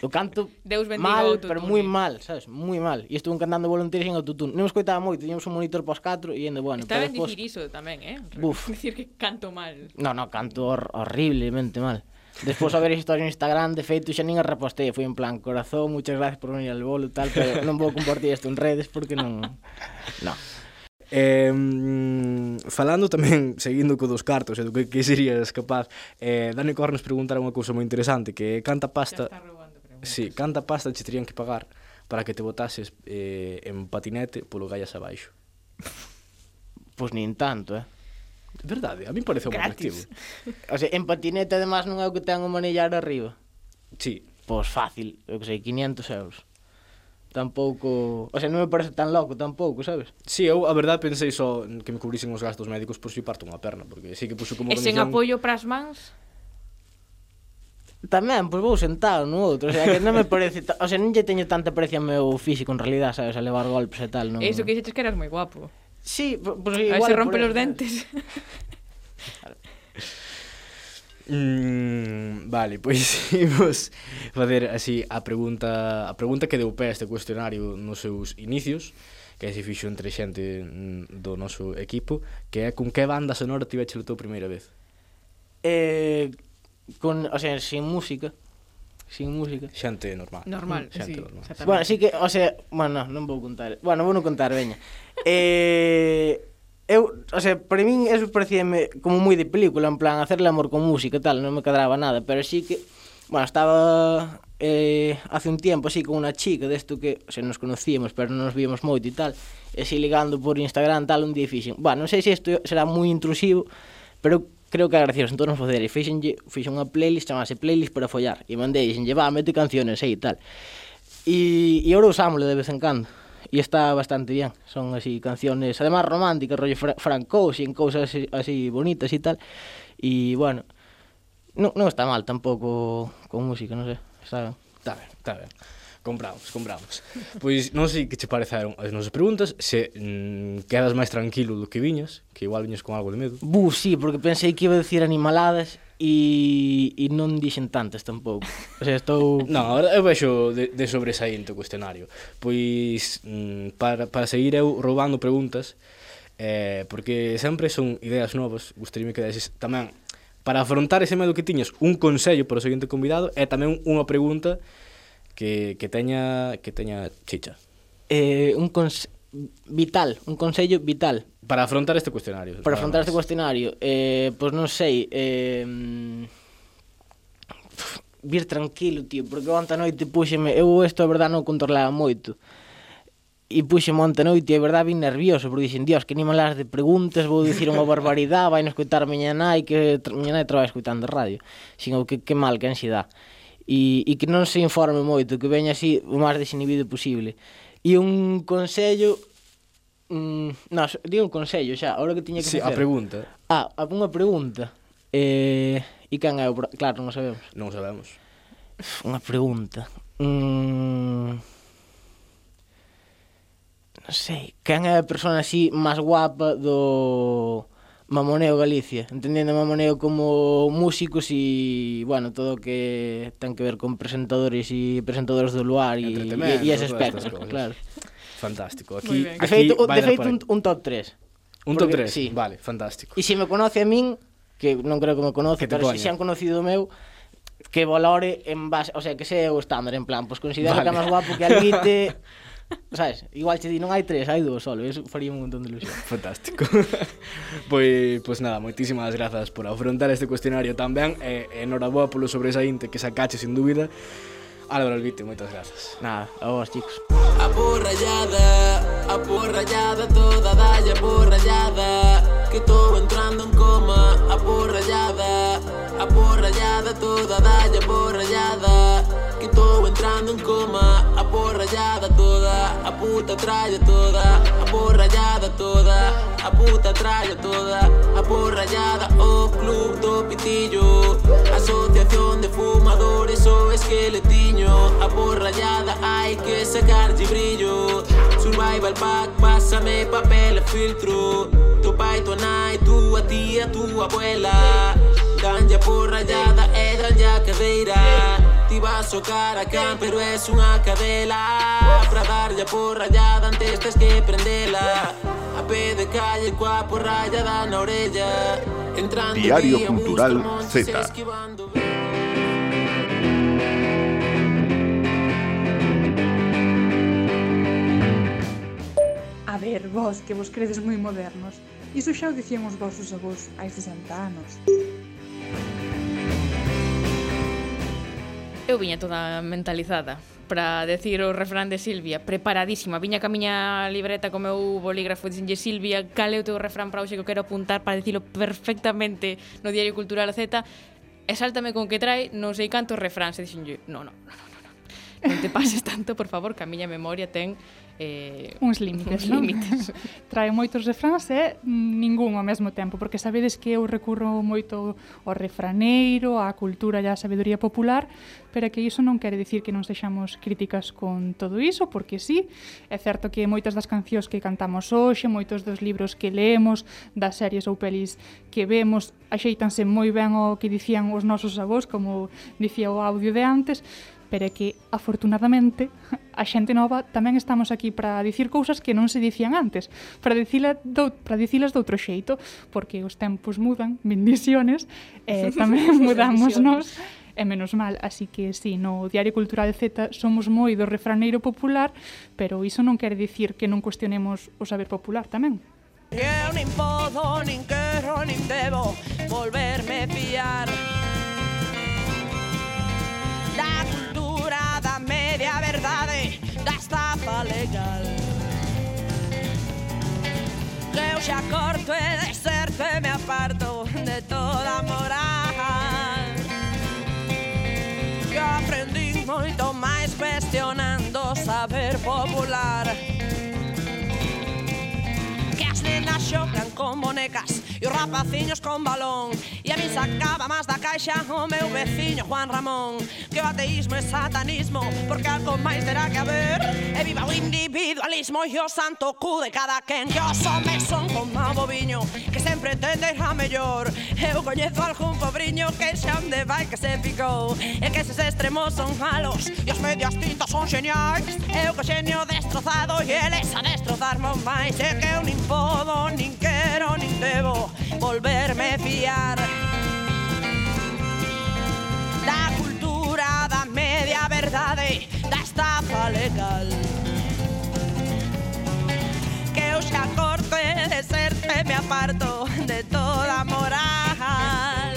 Eu canto Deus mal, pero moi mal, sabes? Moi mal. E estuve cantando voluntarios en autotune. Non escoitaba moito, tiñamos un monitor pos 4 e ende, bueno, Está ben despois... dicir iso tamén, eh? Buf. *laughs* Dicir que canto mal. No, no, canto hor horriblemente mal. Despois a ver isto en Instagram, de feito, xa nin a repostei, foi en plan, corazón, muchas gracias por venir al bolo, tal, pero non vou compartir isto en redes porque non... no. Eh, falando tamén, *laughs* seguindo co dos cartos e do que, que serías capaz, eh, Dani Cornes preguntara unha cousa moi interesante, que canta pasta... Sí, canta pasta che terían que pagar para que te botases eh, en patinete polo gallas abaixo. Pois pues nin tanto, eh? Verdade, a mí parece un atractivo. *laughs* O sea, en patinete, además, non é o que ten o manillar arriba. Sí. Pois fácil, eu que sei, 500 euros. Tampouco... O sea, non me parece tan loco tampouco, sabes? Sí, eu a verdade pensei só que me cubrisen os gastos médicos por si parto unha perna, porque sí que puxo como... E sen apoio para as mans? Tamén, pois vou sentado no outro, o sea, que non me parece, o sea, non lle teño tanta precia ao meu físico en realidad, sabes, a levar golpes e tal, non. Eso que dixetes que eras moi guapo. Sí, pois pues, igual. Aí se rompe los dentes. *laughs* Mm, vale, pois *laughs* imos facer así a pregunta a pregunta que deu pé a este cuestionario nos seus inicios que se fixo entre xente mm, do noso equipo que é con que banda sonora tiveste a tua primeira vez? Eh, con, o sea, sin música, sin música. Xente normal. Normal, mm, xente sí, normal. Bueno, así que, o sea, bueno, non, non vou contar. Bueno, vou non contar, veña. *laughs* eh, eu, o sea, para min eso parecíame como moi de película, en plan, hacerle amor con música e tal, non me cadraba nada, pero sí que, bueno, estaba eh, hace un tiempo así con unha chica desto que, o sea, nos conocíamos, pero non nos víamos moito e tal, e así ligando por Instagram tal, un día fixen, bueno, non sei se isto será moi intrusivo, pero Creo que agradeceros todos os poderes. Fixenlle, fixen unha playlist, chamase Playlist para follar. E mandei, dixenlle, va, mete canciones aí e tal. E, e ahora usámoslo de vez en cando. E está bastante bien. Son así canciones, además románticas, rollo fra francos e en cousas así, así bonitas e tal. E bueno, non, non está mal tampouco con música, non sei. Está, está ben, está ben. Compramos, compramos. Pois non sei que che pareceron as nosas preguntas, se mm, quedas máis tranquilo do que viñas, que igual viñas con algo de medo. Bu, sí, porque pensei que iba a decir animaladas e, e non dixen tantas tampouco. O sea, estou... *laughs* non, agora eu vexo de, de sobresaínte o cuestionario. Pois, mm, para, para seguir eu roubando preguntas, eh, porque sempre son ideas novas, gustaríame que deses tamén para afrontar ese medo que tiñas, un consello para o seguinte convidado e tamén unha pregunta que, que teña que teña chicha. Eh, un vital, un consello vital. Para afrontar este cuestionario. Para afrontar este cuestionario, eh, pois pues non sei, eh, vir tranquilo, tío, porque onta noite puxeme, eu isto a verdade non controlaba moito. E puxeme monte noite, e a verdade vin nervioso, porque dixen, dios, que ni malas de preguntas, vou dicir unha barbaridade, *laughs* vai non escutar miña nai, que miña nai traballa escutando radio. Sin o que, que mal, que ansiedade e, e que non se informe moito, que veña así o máis desinhibido posible. E un consello mm, no, digo un consello xa, ahora que tiña que sí, facer. a pregunta. Ah, unha pregunta. Eh, e can é o... Pro... Claro, non sabemos. Non sabemos. Unha pregunta. Mm... Non sei, can é a persona así máis guapa do Mamoneo Galicia, entendendo Mamoneo como músicos e, bueno, todo o que ten que ver con presentadores e presentadoras do luar e, e ese espectro, claro. Fantástico. Aquí, aquí de feito, de feito un, un top 3. Un porque, top 3? Sí. Vale, fantástico. E se me conoce a min, que non creo que me conoce, que pero se si, han conocido o meu, que valore en base, o sea, que sea o estándar, en plan, pois pues considero vale. que é máis guapo que Alguite *laughs* *laughs* Sabes? Igual che di, non hai tres, hai dúas solo. Eso faría un montón de ilusión. *laughs* Fantástico. *laughs* pois, pois nada, moitísimas grazas por afrontar este cuestionario tan ben. E, eh, enhoraboa polo sobresaínte que sacache, sin dúbida. Álvaro Albite, moitas grazas. Nada, a vos, chicos. A porrallada, a porrallada, toda dalla porrallada, que estou entrando en coma, a porrallada. Aporrallada toda, dalle aporrallada. Que estou entrando en coma, aporrallada toda. A puta tralla toda, aporrallada toda. A puta tralla toda, aporrallada O club do pitillo. Asociación de fumadores o esqueletiño. Aporrallada, hai que sacarlle brillo Survival pack, pásame papel filtro. Tu pai, tu nai, tua tía, tua abuela Danlle por e danlle a cadeira Ti vas socar a can pero es unha cadela. Pra darlle por rayada antes tes que prendela. A pé de calle coa por rayada na orella Entrando Diario día, Cultural Z. A ver, vos, que vos credes moi modernos. Iso xa o dicían os vosos avós hai 60 anos. Eu viña toda mentalizada para decir o refrán de Silvia, preparadísima. Viña ca miña libreta co meu bolígrafo e dixenlle Silvia, cal é o teu refrán para hoxe que eu quero apuntar para dicilo perfectamente no Diario Cultural Z e sáltame con que trae non sei cantos refráns e dixenlle, non, non, non, non, non, non te pases *laughs* tanto, por favor, que a miña memoria ten eh, uns límites, uns límites. *laughs* Trae moitos refráns e ningún ao mesmo tempo, porque sabedes que eu recurro moito ao refraneiro, á cultura e á sabedoría popular, pero que iso non quere dicir que non sexamos críticas con todo iso, porque sí, é certo que moitas das cancións que cantamos hoxe, moitos dos libros que leemos, das series ou pelis que vemos, axeitanse moi ben ao que dicían os nosos avós, como dicía o audio de antes, pero é que, afortunadamente, a xente nova tamén estamos aquí para dicir cousas que non se dicían antes, para dicila do, para dicilas de outro xeito, porque os tempos mudan, bendiciones, e eh, *laughs* tamén mudamos nos, e menos mal, así que si, sí, no Diario Cultural Z somos moi do refraneiro popular, pero iso non quer dicir que non cuestionemos o saber popular tamén. Eu nin podo, nin quero, nin debo volverme fiar a verdade da estafa legal. Eu xa corto e deserto e me aparto de toda moral. Que aprendí moito máis cuestionando o saber popular nenas xocan con bonecas e os rapaciños con balón. E a mí sacaba máis da caixa o meu veciño Juan Ramón. Que o ateísmo é satanismo porque algo máis terá que haber. E viva o individualismo e o santo cu de cada quen Que os homes son como o boviño que sempre tende a mellor Eu coñezo algún pobriño que xa onde vai que se picou E que eses extremos son malos e os medios tintos son xeniais Eu co xenio destrozado e eles a destrozarmos máis E que eu non puedo, ni quiero, ni debo volverme a fiar. Da cultura da media verdade, da estafa legal. Que os acorte de serte me aparto de toda moral.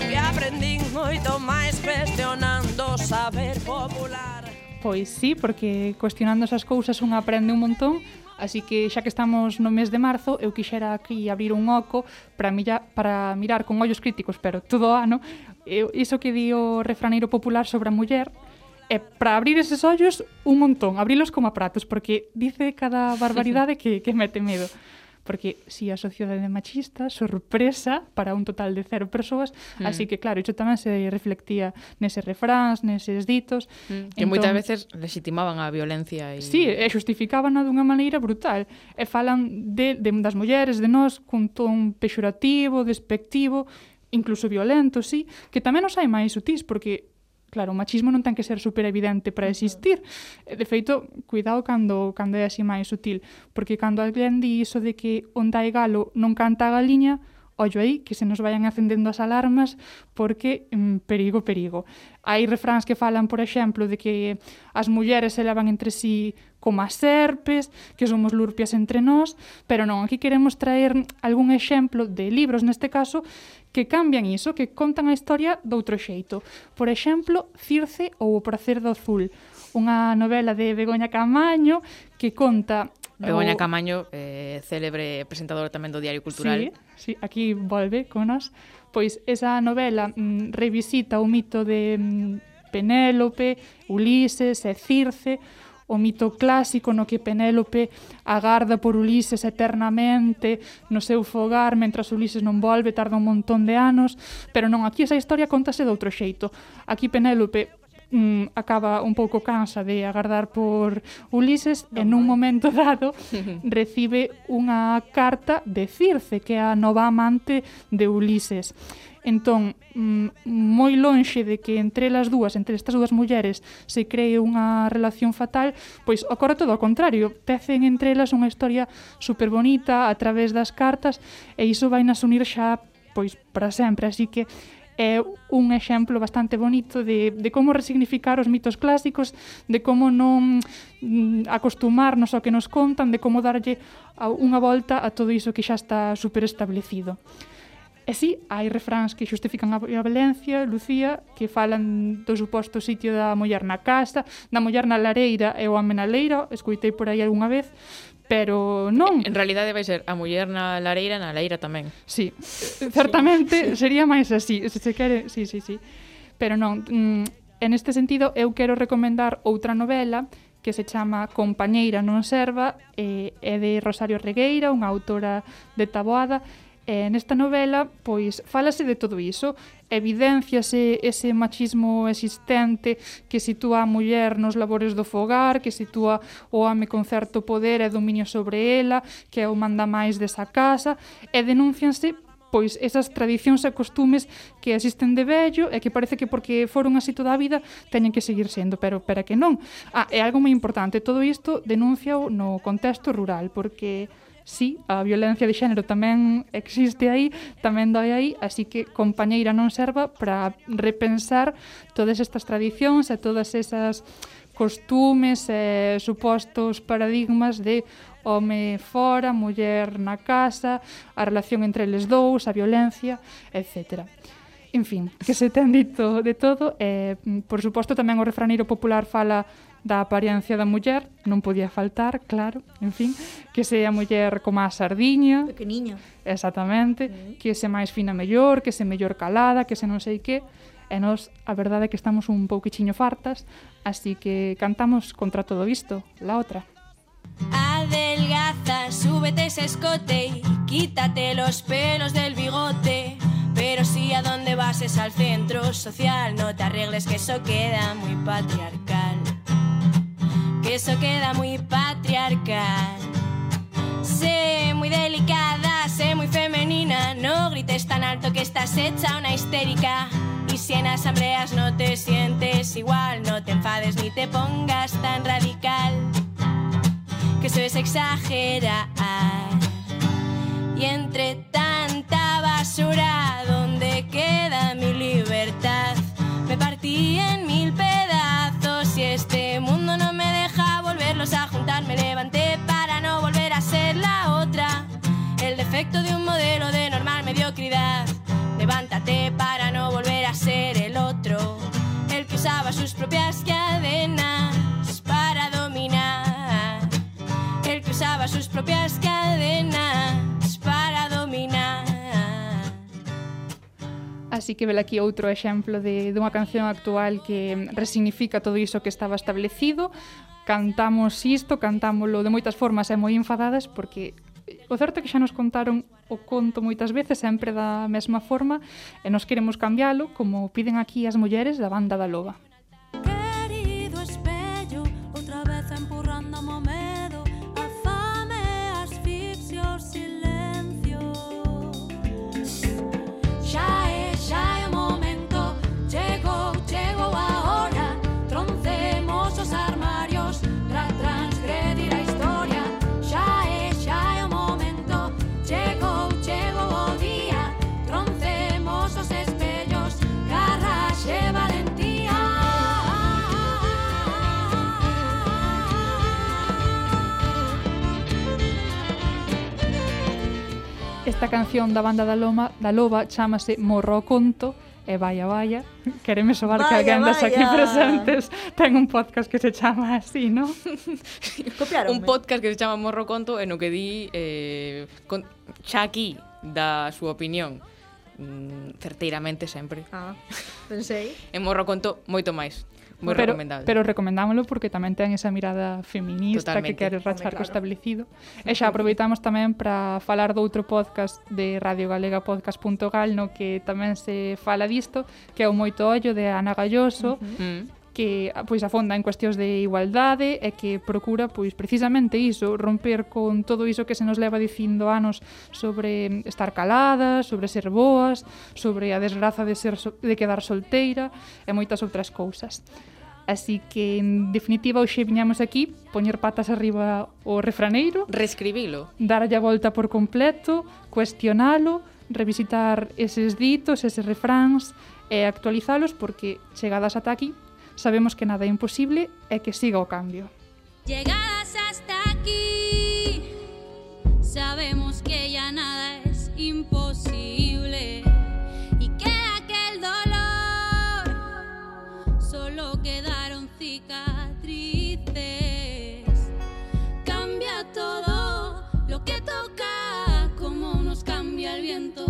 Que aprendín moito máis cuestionando saber popular. Pois sí, porque cuestionando esas cousas un aprende un montón, así que xa que estamos no mes de marzo, eu quixera aquí abrir un oco para mirar, para mirar con ollos críticos, pero todo o ano, E iso que di o refraneiro popular sobre a muller, e para abrir eses ollos un montón, abrilos como a pratos, porque dice cada barbaridade *laughs* que, que mete medo porque si a sociedade machista, sorpresa para un total de cero persoas, mm. así que claro, iso tamén se reflectía neses refráns, neses ditos. Mm. Que entón moitas veces legitimaban a violencia. E... Sí, e justificaban dunha maneira brutal. E falan de, de das mulleres, de nós, cun ton pexorativo, despectivo, incluso violento, sí, que tamén os hai máis sutis, porque Claro, o machismo non ten que ser super evidente para existir. Eh, de feito, cuidado cando cando é así máis sutil, porque cando alguén di iso de que onda hai galo non canta a galiña, ollo aí, que se nos vayan acendendo as alarmas, porque mm, perigo, perigo. Hai refráns que falan, por exemplo, de que as mulleres se lavan entre sí como as serpes, que somos lurpias entre nós, pero non, aquí queremos traer algún exemplo de libros, neste caso, que cambian iso, que contan a historia doutro xeito. Por exemplo, Circe ou O Pracer do Azul, unha novela de Begoña Camaño que conta Begoña o... Camaño, eh, célebre presentadora tamén do Diario Cultural. Sí, sí aquí volve con nos. Pois esa novela mm, revisita o mito de mm, Penélope, Ulises e Circe, o mito clásico no que Penélope agarda por Ulises eternamente no seu fogar mentras Ulises non volve, tarda un montón de anos, pero non, aquí esa historia contase de outro xeito. Aquí Penélope mm, acaba un pouco cansa de agardar por Ulises e nun momento dado *laughs* recibe unha carta de Circe, que é a nova amante de Ulises. Entón, mm, moi lonxe de que entre elas dúas, entre estas dúas mulleres, se cree unha relación fatal, pois ocorre todo ao contrario. Tecen entre elas unha historia super bonita a través das cartas e iso vai nas unir xa pois para sempre, así que é un exemplo bastante bonito de, de como resignificar os mitos clásicos, de como non mm, acostumarnos ao que nos contan, de como darlle unha volta a todo iso que xa está superestablecido. establecido. E sí, hai refráns que xustifican a violencia, Lucía, que falan do suposto sitio da muller na casa, da muller na lareira e o home na leira, escuitei por aí algunha vez, pero non. En realidade vai ser a muller na lareira, na lareira tamén. Sí, certamente sí, sí. *laughs* sería máis así, se se quere, sí, sí, sí. Pero non, mm, en este sentido eu quero recomendar outra novela que se chama Compañeira non serva, e, é de Rosario Regueira, unha autora de Taboada, E nesta novela, pois, falase de todo iso, evidenciase ese machismo existente que sitúa a muller nos labores do fogar, que sitúa o home con certo poder e dominio sobre ela, que é o manda máis desa casa, e denuncianse pois esas tradicións e costumes que existen de vello e que parece que porque foron así toda a vida teñen que seguir sendo, pero para que non. Ah, é algo moi importante, todo isto denuncia no contexto rural, porque sí, a violencia de xénero tamén existe aí, tamén doi aí, así que compañeira non serva para repensar todas estas tradicións e todas esas costumes e supostos paradigmas de home fora, muller na casa, a relación entre eles dous, a violencia, etcétera. En fin, que se ten dito de todo e, eh, por suposto, tamén o refraneiro popular fala da apariencia da muller, non podía faltar, claro, en fin, que se a muller como a sardiña. Pequeniña. Exactamente, mm. que se máis fina mellor, que se mellor calada, que se non sei que. E nós, a verdade é que estamos un pouquichiño fartas, así que cantamos contra todo isto, la outra. Adelgaza, súbete ese escote y quítate los pelos del bigote. Pero si a dónde vas es al centro social, no te arregles que eso queda muy patriarcal. Eso queda muy patriarcal. Sé muy delicada, sé muy femenina, no grites tan alto que estás hecha una histérica. Y si en asambleas no te sientes igual, no te enfades ni te pongas tan radical que eso es exagerar. Y entre tanta basura, ¿dónde queda mi libertad? Me partí en las cadenas para dominar. El que usaba sus propias cadenas para dominar. Así que vel aquí outro exemplo de dunha canción actual que resignifica todo iso que estaba establecido. Cantamos isto, cantámolo de moitas formas e moi enfadadas porque o certo é que xa nos contaron o conto moitas veces sempre da mesma forma e nos queremos cambiálo como piden aquí as mulleres da banda da loba. Esta canción da banda da Loma da Loba chámase Morro Conto e vaya, vaya, *laughs* quereme sobar vaya, que alguén das aquí presentes ten un podcast que se chama así, non? *laughs* un podcast que se chama Morro Conto e no que di eh, con, xa aquí da súa opinión mm, certeiramente sempre. Ah, pensei. e Morro Conto moito máis moi pero, recomendable. Pero recomendámoslo porque tamén ten esa mirada feminista Totalmente. que quere rachar claro. co establecido. E xa aproveitamos tamén para falar do outro podcast de Radio Galega Podcast.gal no que tamén se fala disto, que é o Moito Ollo de Ana Galloso, uh -huh que ah, pois afonda en cuestións de igualdade e que procura pois precisamente iso, romper con todo iso que se nos leva dicindo anos sobre estar caladas, sobre ser boas, sobre a desgraza de ser so de quedar solteira e moitas outras cousas. Así que, en definitiva, hoxe viñamos aquí poñer patas arriba o refraneiro. Reescribilo. Darlle a volta por completo, cuestionalo, revisitar eses ditos, eses refráns e actualizalos porque chegadas ata aquí sabemos que nada é imposible e que siga o cambio. Llegadas hasta aquí, sabemos que ya nada es imposible y que aquel dolor solo quedaron cicatrices. Cambia todo lo que toca, como nos cambia el viento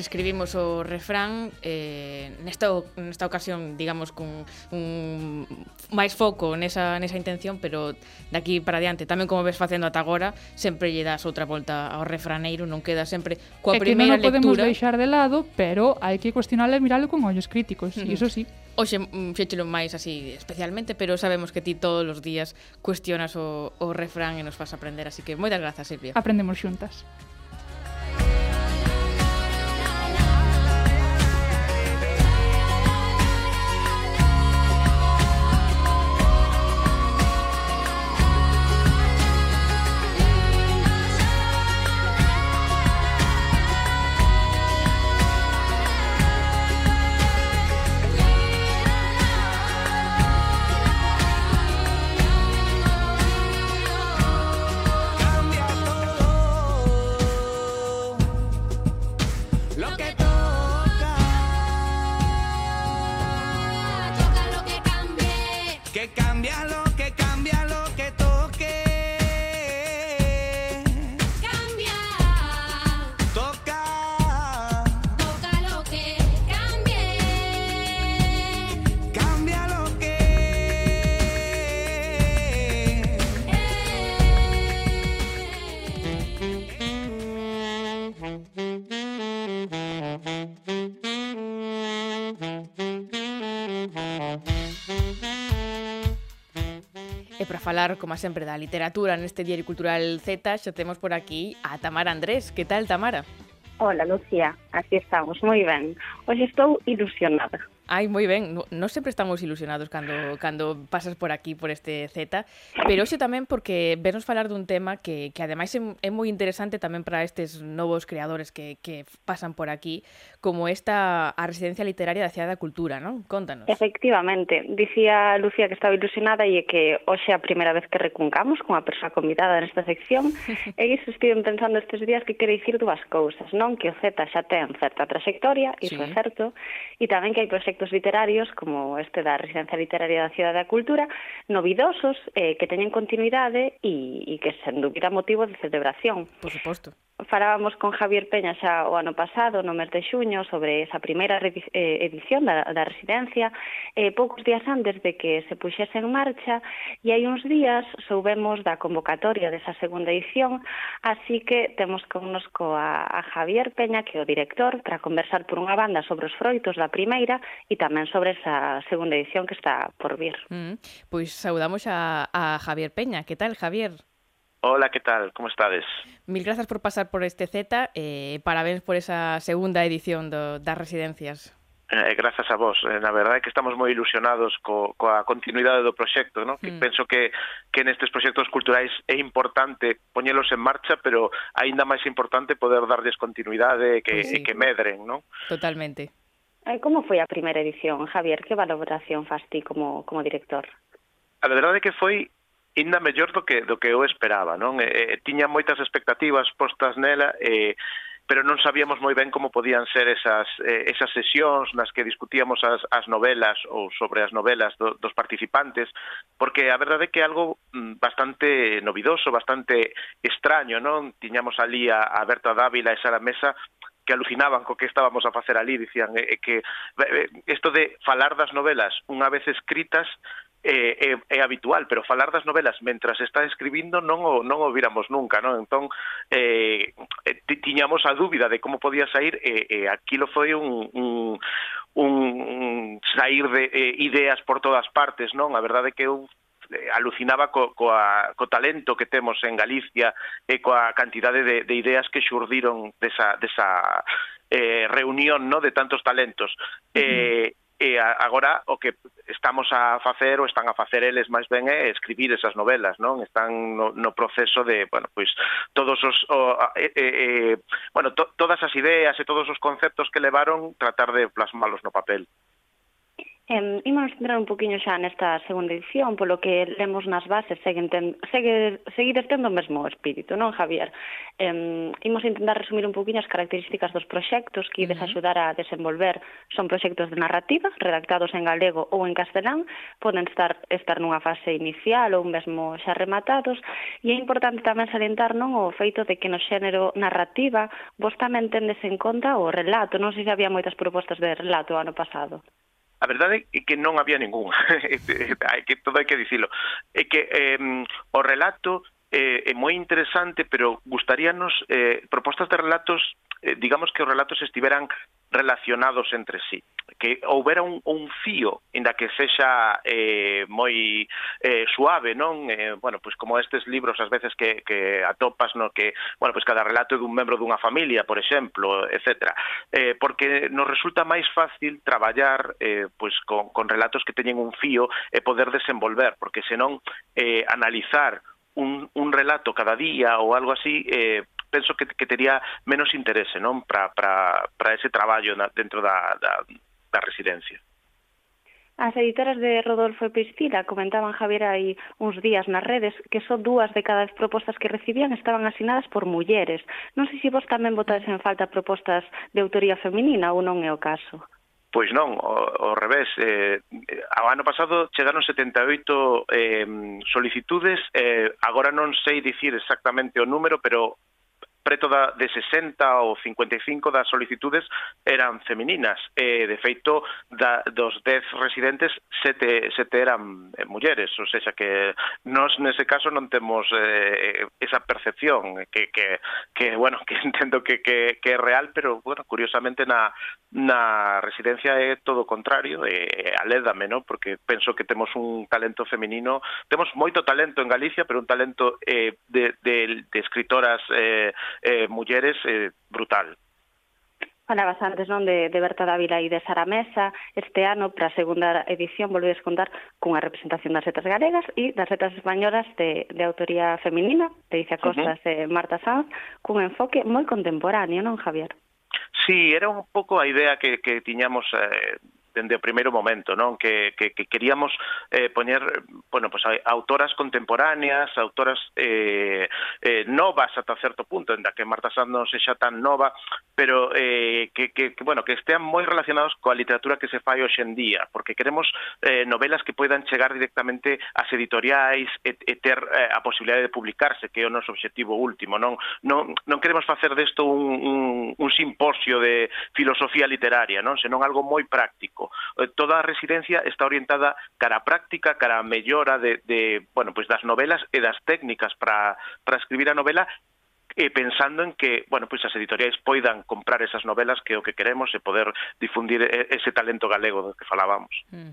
reescribimos o refrán eh, nesta, nesta ocasión, digamos, con un máis foco nesa, nesa intención, pero daqui para diante, tamén como ves facendo ata agora, sempre lle das outra volta ao refraneiro, non queda sempre coa é primeira lectura. que non podemos lectura. deixar de lado, pero hai que cuestionarlo e miralo con ollos críticos, uh e iso sí. Oxe, mm, fechelo máis así especialmente, pero sabemos que ti todos os días cuestionas o, o refrán e nos fas aprender, así que moitas grazas, Silvia. Aprendemos xuntas. falar, como sempre, da literatura neste Diario Cultural Z, xa temos por aquí a Tamara Andrés. Que tal, Tamara? Hola, Lucía. Aquí estamos, moi ben. Hoxe estou ilusionada. Ai, moi ben. Non no sempre estamos ilusionados cando, cando pasas por aquí, por este Z, pero hoxe tamén porque venos falar dun tema que, que ademais é, é moi interesante tamén para estes novos creadores que, que pasan por aquí, como esta a residencia literaria da Cidade da Cultura, non? Contanos. Efectivamente, dicía Lucía que estaba ilusionada e que hoxe é a primeira vez que recuncamos a persoa convidada nesta sección *laughs* e iso estive pensando estes días que quere dicir dúas cousas, non? Que o Z xa ten certa trayectoria, iso sí. é certo, e tamén que hai proxectos literarios como este da residencia literaria da Cidade da Cultura, novidosos, eh, que teñen continuidade e, e que sen dúbida motivo de celebración. Por suposto falábamos con Javier Peña xa o ano pasado, no mes de xuño, sobre esa primeira eh, edición da, da residencia, eh, poucos días antes de que se puxese en marcha, e hai uns días soubemos da convocatoria desa segunda edición, así que temos connosco a, a Javier Peña, que é o director, para conversar por unha banda sobre os froitos da primeira e tamén sobre esa segunda edición que está por vir. Mm, pois saudamos a, a Javier Peña. Que tal, Javier? Hola, ¿qué tal? ¿Cómo estades? Mil grazas por pasar por este Z e eh, parabéns por esa segunda edición do, das residencias. Eh, grazas a vos. Eh, na verdade é que estamos moi ilusionados co, coa continuidade do proxecto, ¿no? que mm. penso que, que nestes proxectos culturais é importante poñelos en marcha, pero aínda máis importante poder darlles continuidade e que, pues sí. e que medren. ¿no? Totalmente. Eh, como foi a primeira edición, Javier? Que valoración faz ti como, como director? A verdade é que foi ainda mellor do que do que eu esperaba, non? Eh, tiña moitas expectativas postas nela e eh, pero non sabíamos moi ben como podían ser esas, eh, esas sesións nas que discutíamos as, as novelas ou sobre as novelas do, dos participantes, porque a verdade é que é algo mm, bastante novidoso, bastante extraño, non? Tiñamos ali a, a Berta Dávila e Sara Mesa que alucinaban co que estábamos a facer ali, dicían eh, eh que isto eh, eh de falar das novelas unha vez escritas é, é, é habitual, pero falar das novelas mentras está escribindo non o, non o viramos nunca, non? Entón, eh, eh tiñamos a dúbida de como podía sair, e, eh, eh, aquilo foi un, un, un, un sair de eh, ideas por todas partes, non? A verdade é que eu eh, alucinaba co, coa, co talento que temos en Galicia e coa cantidade de, de ideas que xurdiron desa, desa eh, reunión no de tantos talentos. Eh e agora o que estamos a facer ou están a facer eles máis ben é escribir esas novelas, non? Están no, no proceso de, bueno, pois todos os o, eh, eh, bueno, to, todas as ideas e todos os conceptos que levaron tratar de plasmalos no papel. Em, ímonos centrar un poquinho xa nesta segunda edición, polo que lemos nas bases, seguen ten, segue, seguides tendo o mesmo espírito, non, Javier? Em, imos intentar resumir un poquinho as características dos proxectos que ides axudar a desenvolver. Son proxectos de narrativa, redactados en galego ou en castelán, poden estar, estar nunha fase inicial ou mesmo xa rematados, e é importante tamén salientar non o feito de que no xénero narrativa vos tamén tendes en conta o relato, non sei se había moitas propostas de relato ano pasado. A verdade é que non había ningún, *laughs* hai que todo hai que dicilo. É que eh, o relato eh, é moi interesante, pero gustaríanos eh, propostas de relatos eh, digamos que os relatos estiveran relacionados entre sí que houbera un, un fío inda que sexa eh, moi eh, suave, non? Eh, bueno, pois como estes libros ás veces que, que atopas no que, bueno, pois cada relato dun membro dunha familia, por exemplo, etc. Eh, porque nos resulta máis fácil traballar eh, pois con, con relatos que teñen un fío e poder desenvolver, porque senón eh, analizar un, un relato cada día ou algo así, eh, penso que, que tería menos interese non para, para, para ese traballo na, dentro da, da, da residencia. As editoras de Rodolfo e Priscila comentaban Javier aí uns días nas redes que só dúas de cada dez propostas que recibían estaban asinadas por mulleres. Non sei se vos tamén votades en falta propostas de autoría feminina ou non é o caso. Pois non, ao, ao revés. Eh, ao ano pasado chegaron 78 eh, solicitudes, eh, agora non sei dicir exactamente o número, pero preto da, de 60 ou 55 das solicitudes eran femininas. E, de feito, da, dos 10 residentes, sete, sete eran eh, mulleres. Ou seja, que nós nese caso non temos eh, esa percepción eh, que, que, que, bueno, *laughs* que entendo que, que, que é real, pero, bueno, curiosamente na, na residencia é todo o contrario, e alédame, no? porque penso que temos un talento feminino, temos moito talento en Galicia, pero un talento eh, de, de, de escritoras eh, eh, mulleres eh, brutal. Falabas antes non de, de Berta Dávila e de Sara Mesa. Este ano, para a segunda edición, volvedes contar cunha representación das setas galegas e das setas españolas de, de autoría feminina, de Icia Costas uh -huh. e Marta Sanz, cun enfoque moi contemporáneo, non, Javier? Sí, era un pouco a idea que, que tiñamos eh, dende o primeiro momento, non? Que, que, que queríamos eh, poñer, bueno, pues, autoras contemporáneas, autoras eh, eh, novas ata certo punto, en da que Marta Sanz non sexa tan nova, pero eh, que, que, que, bueno, que estean moi relacionados coa literatura que se fai hoxe en día, porque queremos eh, novelas que poidan chegar directamente ás editoriais e, e ter eh, a posibilidade de publicarse, que é o noso obxectivo último, non? Non, non queremos facer desto un, un, un simposio de filosofía literaria, non? Senón algo moi práctico práctico. Eh, toda a residencia está orientada cara a práctica, cara a mellora de, de bueno, pois das novelas e das técnicas para para escribir a novela e pensando en que, bueno, pois as editoriais poidan comprar esas novelas que é o que queremos e poder difundir ese talento galego do que falábamos. Mm.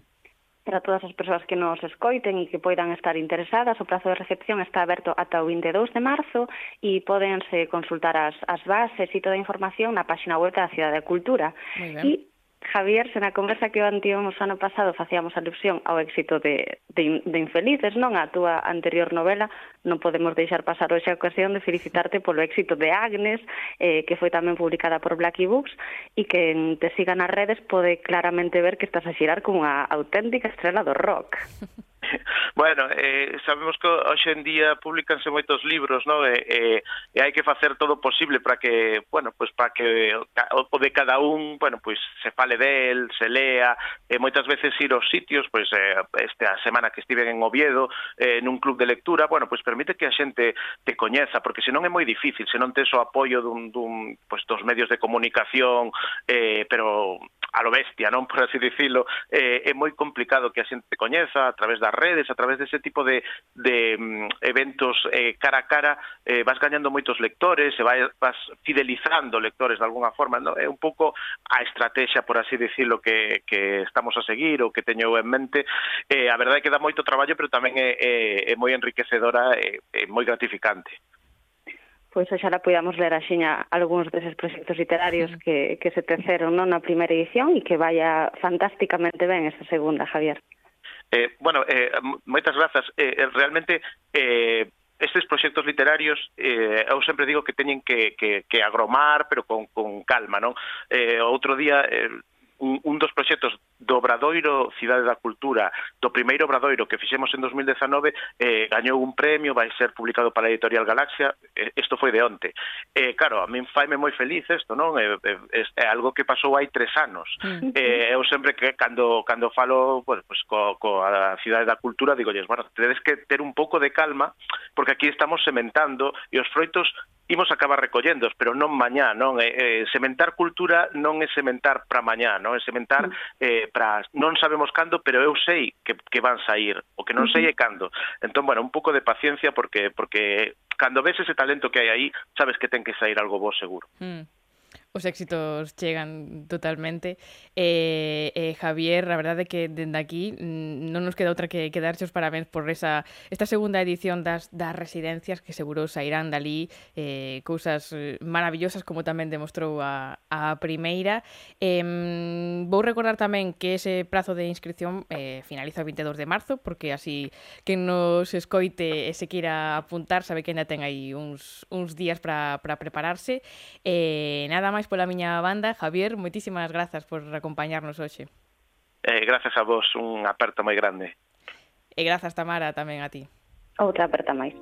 Para todas as persoas que nos escoiten e que poidan estar interesadas, o prazo de recepción está aberto ata o 22 de marzo e podense consultar as, as bases e toda a información na página web da Cidade da Cultura. E Javier, se na conversa que o tivemos ano pasado facíamos alusión ao éxito de, de, de Infelices, non? A túa anterior novela, non podemos deixar pasar hoxe a ocasión de felicitarte polo éxito de Agnes, eh, que foi tamén publicada por Blacky Books, e que en te siga nas redes pode claramente ver que estás a xirar como unha auténtica estrela do rock. *laughs* *laughs* Bueno, eh, sabemos que hoxe en día publicanse moitos libros, non? E, e, e hai que facer todo o posible para que, bueno, pois para que o, o de cada un, bueno, pois se fale del, se lea, e moitas veces ir aos sitios, pois eh, esta semana que estive en Oviedo, eh, nun club de lectura, bueno, pois permite que a xente te coñeza, porque senón é moi difícil, se non tes o apoio dun, dun pois dos medios de comunicación, eh, pero a lo bestia, non *laughs* por así dicilo, eh, é moi complicado que a xente te coñeza a través da das redes, a través dese tipo de, de mm, eventos eh, cara a cara, eh, vas gañando moitos lectores e vai, vas fidelizando lectores de alguna forma, ¿no? é un pouco a estrategia, por así dicirlo, que, que estamos a seguir ou que teño en mente, eh, a verdade é que dá moito traballo, pero tamén é, é, é moi enriquecedora e é, é moi gratificante pois oxalá podamos ler axiña algúns deses proxectos literarios que, que se teceron non na primeira edición e que vaya fantásticamente ben esta segunda, Javier. Eh, bueno, eh, moitas. Eh, eh, realmente, eh, estes proxectos literarios eh, eu sempre digo que teñen que, que, que agromar, pero con, con calma, non? Eh, outro día, eh, un, un dos proxectos do Obradoiro Cidade da Cultura, do primeiro Obradoiro que fixemos en 2019, eh, gañou un premio, vai ser publicado para a Editorial Galaxia, isto eh, foi de onte. Eh, claro, a min faime moi feliz isto, non? É, eh, é, eh, é algo que pasou hai tres anos. Eh, eu sempre que cando, cando falo bueno, pues, co, co a Cidade da Cultura, digo, bueno, tedes que ter un pouco de calma, porque aquí estamos sementando e os froitos imos acabar recollendos, pero non mañá, non é, eh, sementar cultura non é sementar para mañá, non é sementar mm. eh para non sabemos cando, pero eu sei que que van sair, o que non sei é cando. Entón, bueno, un pouco de paciencia porque porque cando ves ese talento que hai aí, sabes que ten que sair algo bo seguro. Mm os éxitos chegan totalmente. E, eh, eh, Javier, a verdade é que dende aquí mm, non nos queda outra que, que darche os parabéns por esa esta segunda edición das, das residencias que seguro sairán dali eh, cousas eh, maravillosas como tamén demostrou a, a primeira. Eh, vou recordar tamén que ese prazo de inscripción eh, finaliza o 22 de marzo, porque así que nos escoite e se quira apuntar sabe que ainda ten aí uns, uns días para prepararse. Eh, nada máis máis pola miña banda. Javier, moitísimas grazas por acompañarnos hoxe. Eh, grazas a vos, un aperto moi grande. E grazas, Tamara, tamén a ti. Outra aperta máis.